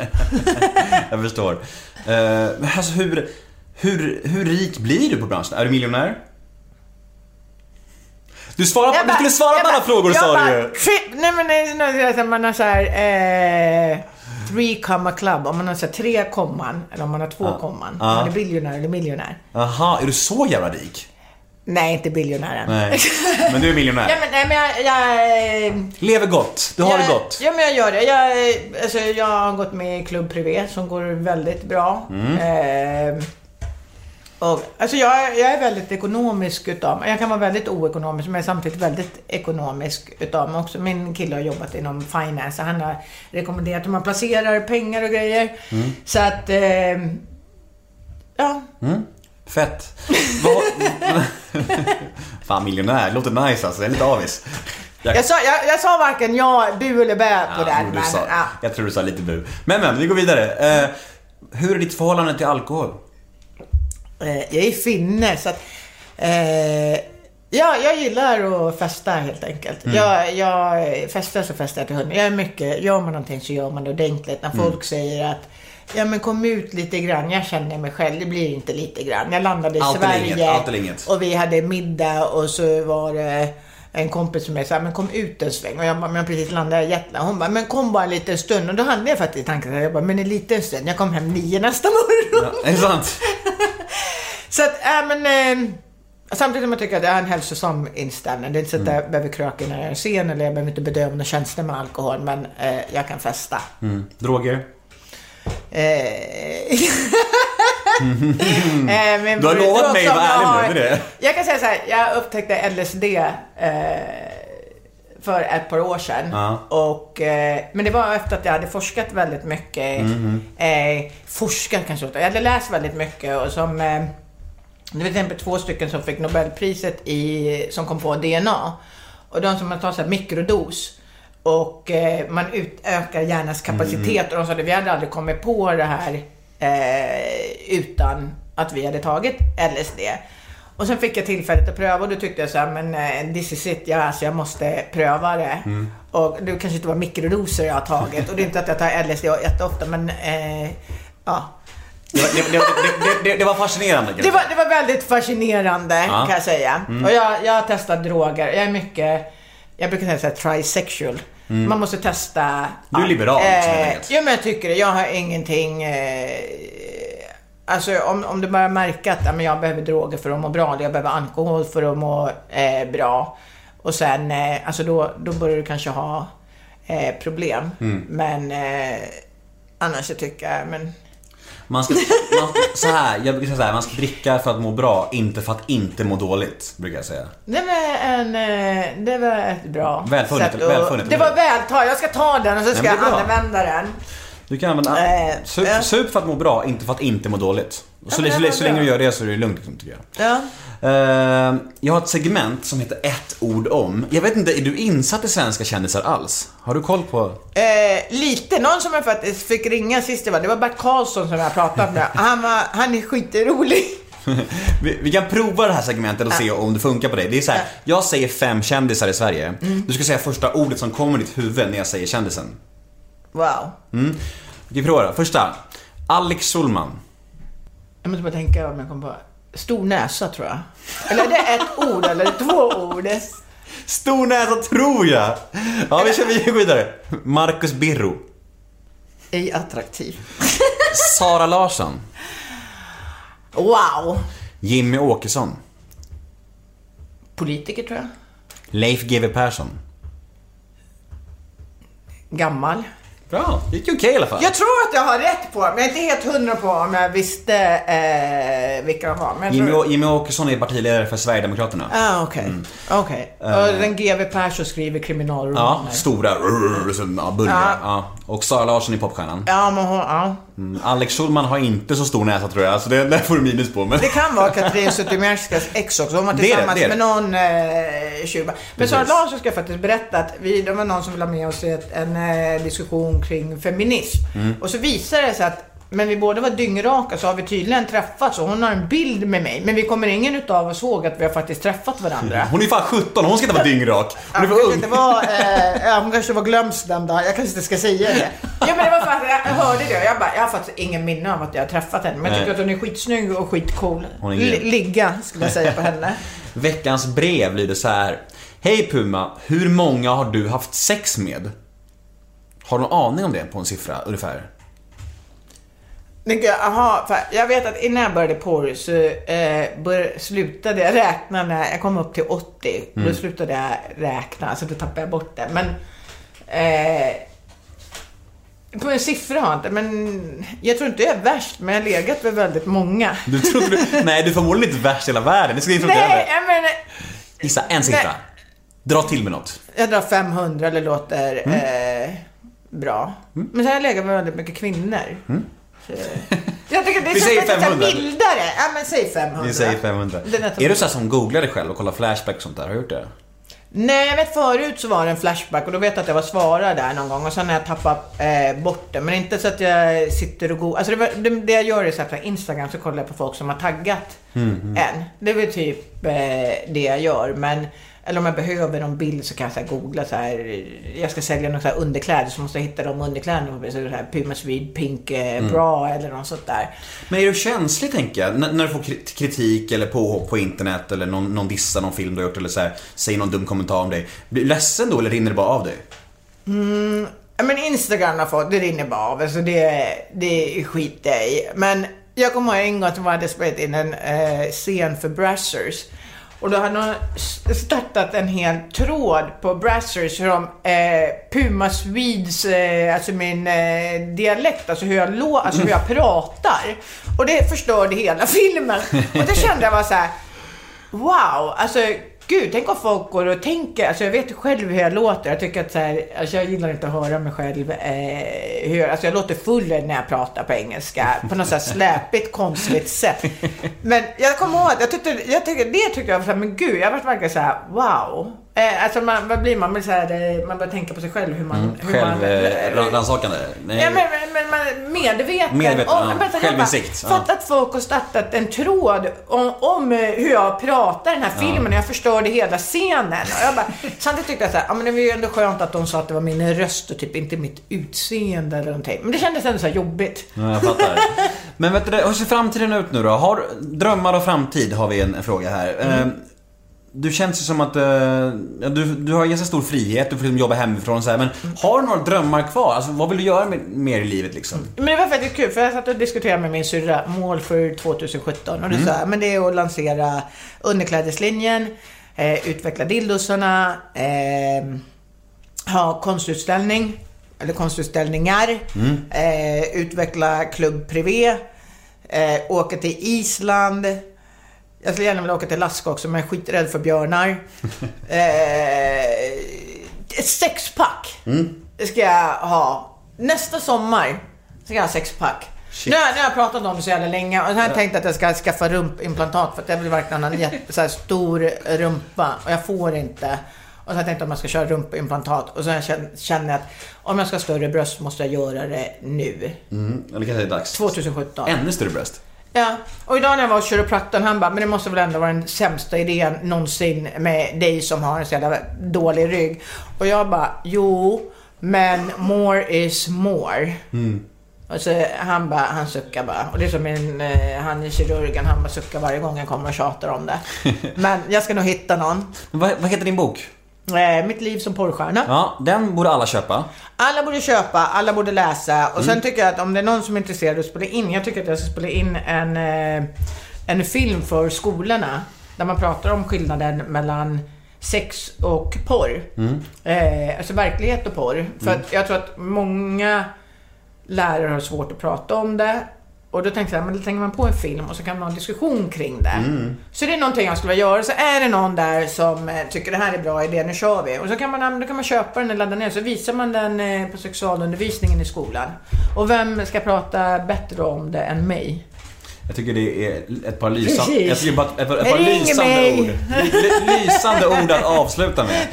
Jag förstår. Eh, men alltså hur, hur, hur rik blir du på branschen? Är du miljonär? Du, svarar på, Jag du bara- skulle svara på alla bara- frågor sa bara, du ju. Nej men så här, man har så här, eh, three comma club. Om man har så tre komman eller om man har två komman. Om man är biljonär eller miljonär. Aha, är du så jävla rik? Nej, inte biljonären. Nej. Men du är miljonär. Ja men, nej, men jag, jag, eh, Lever gott. Du har jag, det gott. Ja, men jag gör det. Jag, eh, alltså, jag har gått med i Club Privé som går väldigt bra. Mm. Eh, och, alltså jag, jag är väldigt ekonomisk utav mig. Jag kan vara väldigt oekonomisk men samtidigt väldigt ekonomisk utav mig också. Min kille har jobbat inom finance han har rekommenderat hur man placerar pengar och grejer. Mm. Så att, eh, ja. Fett. Vad- Fan, miljonär. Låter nice alltså. Jag är lite avis. Jag, Jag sa, jag, jag sa varken ja, bu eller bä på Ja, Men, sa, ja. Jag tror du sa lite bu. Men men, vi går vidare. Eh, hur är ditt förhållande till alkohol? Eh, jag är finne så att... Eh, ja, jag gillar att festa helt enkelt. Mm. Jag, jag festar så festar jag till hundra. Jag är mycket, gör man någonting så gör man det ordentligt. När Mm. folk säger att Ja men kom ut lite grann. Jag känner mig själv. Det blir inte lite grann. Jag landade i Allt Sverige. inget, allt inget. Och vi hade middag och så var det en kompis som sa, men kom ut en sväng. Och jag bara, men jag precis landat i Jetland. Hon bara, men kom bara en liten stund. Och då hade jag faktiskt tanken, jag bara, men en liten stund. Jag kom hem nio nästa morgon. Är det sant? Så att, äh, men... Eh, samtidigt som jag tycker att jag har en hälsosam inställning. Det är inte så att Mm. jag behöver kröka när jag är en scen eller jag behöver inte några känslor med alkohol. Men eh, jag kan festa. Mm. Droger? Eh, eh, men Du har det lovat mig att vara ärlig har- det är det. Jag kan säga så här, jag upptäckte LSD eh, för ett par år sedan. Ja. Och, eh, men det var efter att jag hade forskat väldigt mycket. Mhm. Eh, forskat kanske. Jag hade läst väldigt mycket och som eh, det var till exempel två stycken som fick Nobelpriset i, som kom på DNA. Och de som man tar så här mikrodos. Och eh, man utökar hjärnans kapacitet. Och de sa att vi hade aldrig kommit på det här eh, utan att vi hade tagit LSD. Och sen fick jag tillfället att pröva och då tyckte jag så här, men eh, this is it, ja, alltså jag måste pröva det. Och det kanske inte var mikrodoser jag har tagit. Och det är inte att jag tar LSD jätteofta men eh, ja. Det var, det, det, det, var fascinerande. Det jag var, det var väldigt fascinerande Ja. Mm. kan jag säga. Och jag, jag har testat droger. Jag är mycket, jag brukar säga trisexual. Man måste testa. Mm. Du är liberal, Eh, ja men jag tycker det. Jag har ingenting, eh, alltså om, om du börjar märka att ja, men jag behöver droger för att må bra. eller Jag behöver alkohol för att må eh, bra. Och sen, eh, alltså då, då börjar du kanske ha eh, problem. Mm. Men eh, annars så tycker jag, men Man ska, man, så här, jag brukar säga så här, man ska dricka för att må bra, inte för att inte må dåligt. Brukar jag säga. Det var, en, eh, det var ett bra Välfunnet, sätt att- välfunnet, Det var vältaget. Jag ska ta den och så ska jag använda den. Du kan använda, Eh, sup, ja. sup för att må bra, inte för att inte må dåligt. Och så, så, det så, länge du gör det så är det lugnt liksom, tycker jag. Ja. Eh, jag har ett segment som heter ett ord om. Jag vet inte, är du insatt i svenska kändisar alls? Har du koll på? Eh, lite. Någon som jag faktiskt fick ringa sist det var, det var Bert Karlsson som jag pratade med. Han, var, han är skitrolig. vi, vi kan prova det här segmentet och se om det funkar på dig. Det är så här, jag säger fem kändisar i Sverige. Du ska säga första ordet som kommer i ditt huvud när jag säger kändisen. Wow. Vi provar då. Första. Alex Schulman. Jag måste bara tänka om jag kommer på. Stor näsa tror jag. Eller är det ett ord eller två ord? Stor näsa tror jag. Ja, vi kör vi vidare. Marcus Birro. Ej attraktiv. Sara Larsson. Wow. Jimmy Åkesson. Politiker tror jag. Leif GW Persson. Gammal. Bra, det gick okej i alla fall. Jag tror att jag har rätt på men jag är inte helt hundra på om jag visste eh, vilka de var. Men jag Jimmy, tror... Jimmy Åkesson är partiledare för Sverigedemokraterna. Ah, okej. Okej. Och den GW Persson skriver Ja, kriminalromaner. stora rrrr, som ja, börjar. Ja. Ja. Och Sara Larsson är popstjärnan. Ja, men hon, ja. Mm, Alex Schulman har inte så stor näsa tror jag, så det där får du minus på. Men... Det kan vara Katrin Zytomierskas ex också. Hon var Det är det, tillsammans det är det. med någon eh, tjuv. Men. Sara Larsson ska faktiskt berätta att vi, det var någon som ville ha med oss i en eh, diskussion kring feminism. Mm. Och så visade det sig att men vi båda var dyngraka så har vi tydligen träffats och hon har en bild med mig. Men vi kommer ingen utav oss ihåg att vi har faktiskt träffat varandra. Hon är fan 17, hon ska inte vara dyngrak. Hon är Ja, för ung. kanske inte var, eh, ja, hon kanske var glömsk den dagen. Jag kanske inte ska säga det. Ja, men det var för att jag hörde det jag bara, jag har faktiskt ingen minne av att jag har träffat henne. Men jag tycker att hon är skitsnygg och skitcool. Ligga, skulle jag säga på henne. Veckans brev lyder så här. Hej Puma, hur många har du haft sex med? Har du någon aning om det på en siffra ungefär? Aha, jag vet att innan jag började porr så eh, bör, slutade jag räkna när jag kom upp till 80. Då slutade jag räkna, så då tappade jag bort det. Men eh, på en siffra har jag inte, men jag tror inte jag är värst, men jag har legat med väldigt många. Du trodde du... Nej, du är förmodligen inte värst i hela världen. Det ska inte Nej, jag menar, Gissa en siffra. Nej. Dra till med något. jag drar 500, det låter Mm. eh, bra. Men så har jag legat med väldigt mycket kvinnor. Så, jag tycker det Mm. Vi känns säger lite så här 500. mildare. Ja, men säg 500. Vi säger 500. Det är Är du så som googlar dig själv och kollar Flashback och sånt där? Har du gjort det? Nej, jag vet förut så var det en flashback och då vet jag att jag var svarad där någon gång och sen har jag tappat eh, bort det. Men inte så att jag sitter och går. Alltså det, det, det jag gör är så här på Instagram så kollar jag på folk som har taggat Mm, en. Det är väl typ eh, det jag gör. Men, eller om jag behöver någon bild så kan jag så googla så här. Jag ska sälja några underkläder så måste jag hitta de underkläderna. Så här Puma Swede Pink eh, Mm. Bra eller något sånt där. Men är du känslig tänker jag? N- när du får kri- kritik eller påhopp på internet eller någon, någon dissar någon film du har gjort eller så här, säger någon dum kommentar om dig. Blir du ledsen då eller rinner det bara av dig? Ja, men Instagram har fått, det rinner bara av. Alltså det, det skiter jag i. Men jag kommer ihåg en gång att de hade spelat in en eh, scen för Brassers. Och då hade de s- startat en hel tråd på Brassers hur de, eh, Puma Swedes, eh, alltså min eh, dialekt, alltså hur jag, lå, alltså hur jag pratar. Och det förstörde hela filmen. Och det kände jag var så här. Wow, alltså gud, tänk om folk går och tänker, alltså jag vet själv hur jag låter. Jag tycker att så här, alltså jag gillar inte att höra mig själv, eh, hur, alltså jag låter full när jag pratar på engelska. På något så här släpigt, konstigt sätt. Men jag kommer ihåg jag tyckte, jag tyckte, det tyckte jag var så här, men gud, jag var verkligen så här, wow. Eh, alltså man, vad blir man? Man, så här, eh, man börjar tänka på sig själv, hur man... hur man Själv, eh? Nej. Ja, men, men, man medveten. Medveten, om, ja. vänta, jag bara- Självinsikt, ja. Fatta att folk har startat en tråd om, om eh, hur jag pratar i den här filmen och jag förstörde hela scenen. Och jag bara, samtidigt tyckte jag så här, ja men det var ju ändå skönt att de sa att det var min röst och typ inte mitt utseende eller någonting. Men det kändes ändå så här jobbigt. Ja, jag fattar. Men vet du, hur ser framtiden ut nu då? Har, drömmar och framtid har vi en, en fråga här. Eh, Du känns ju som att ja, du, du har ganska stor frihet, du får liksom jobba hemifrån och så här, Men har du några drömmar kvar? Alltså vad vill du göra med, mer i livet liksom? Men det var faktiskt kul för jag satt och diskuterade med min syrra mål för 2017 och du Mm. sa men det är att lansera underklädeslinjen, eh, utveckla dildosarna, eh, ha konstutställning eller konstutställningar, Mm. eh, utveckla klubb privé, eh, åka till Island. Jag skulle gärna vilja åka till Alaska också men jag är skiträdd för björnar. eh, sexpack ska jag ha. Nästa sommar ska jag ha sexpack. Nu nu har jag pratat om det så jävla länge och så har jag tänkt att jag ska skaffa rumpimplantat för att jag vill verkligen ha en jätte, så här stor rumpa och jag får inte. Och så har jag tänkt att man ska köra rumpimplantat och så jag känn- känner jag att om jag ska ha större bröst måste jag göra det nu. Mm, eller kanske det är dags. 2017. Ännu större bröst. Ja, och idag när jag var hos kiropraktorn, han bara, men det måste väl ändå vara den sämsta idén någonsin med dig som har en så jävla dålig rygg. Och jag bara, jo, men more is more. Och så han bara, han suckar bara. Och det är som en, eh, han är kirurgen, han bara suckar varje gång jag kommer och tjatar om det. Men jag ska nog hitta någon. Vad, vad heter din bok? Eh, mitt liv som porrstjärna. Ja, den borde alla köpa. Alla borde köpa, alla borde läsa. Och sen tycker jag att om det är någon som är intresserad att spela in. Jag tycker att jag ska spela in en, eh, en film för skolorna. Där man pratar om skillnaden mellan sex och porr. Eh, alltså verklighet och porr. För att jag tror att många lärare har svårt att prata om det. Och då tänkte jag, men då tänker man på en film och så kan man ha en diskussion kring det. Så det är någonting jag skulle vilja göra. Så är det någon där som eh, tycker det här är bra idé, nu kör vi. Och så kan man, då kan man köpa den och ladda ner så visar man den eh, på sexualundervisningen i skolan. Och vem ska prata bättre om det än mig? Jag tycker det är ett par lysande, jag tycker bara ett, ett, ett par lysande ord. Ly- Lysande ord att avsluta med.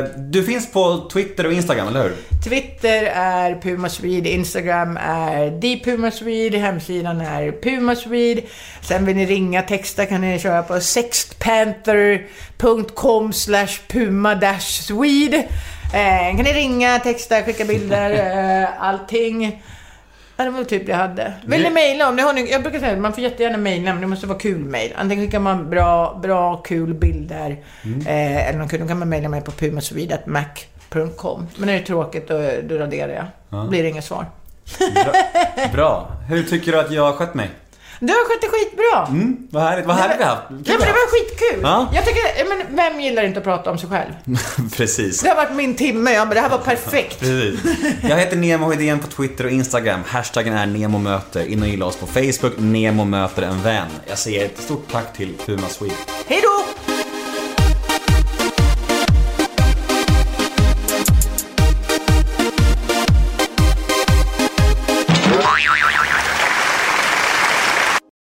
Eh, du finns på Twitter och Instagram, eller hur? Twitter är PumaSwede, Instagram är ThePumaSwede, hemsidan är PumaSwede. Sen vill ni ringa, texta kan ni köra på sextpanther.com slash puma-swede. Eh, kan ni ringa, texta, skicka bilder, eh, allting. Ja, det var typ det jag hade. Vill ni mejla om ni har ni, Jag brukar säga att man får jättegärna mejla, men det måste vara kul mejl. Antingen skickar man bra, bra kul bilder, eh, eller någon kul, då kan man mejla mig på pumaswede.mac.com. Men är det tråkigt, då, då raderar jag. Då blir det inget svar. Bra. Bra. Hur tycker du att jag har skött mig? Du har skött det skitbra! Mm, vad härligt, vad härligt vi har haft. Ja, men det var skitkul! Ja. Jag tycker, men vem gillar inte att prata om sig själv? Precis. Det har varit min timme, ja, men det här var perfekt. Precis. Jag heter Nemo Hedén på Twitter och Instagram. Hashtaggen är NEMOMÖTER. In och gilla oss på Facebook, Nemo möter en vän. Jag säger ett stort tack till Puma Sweden. Hej då!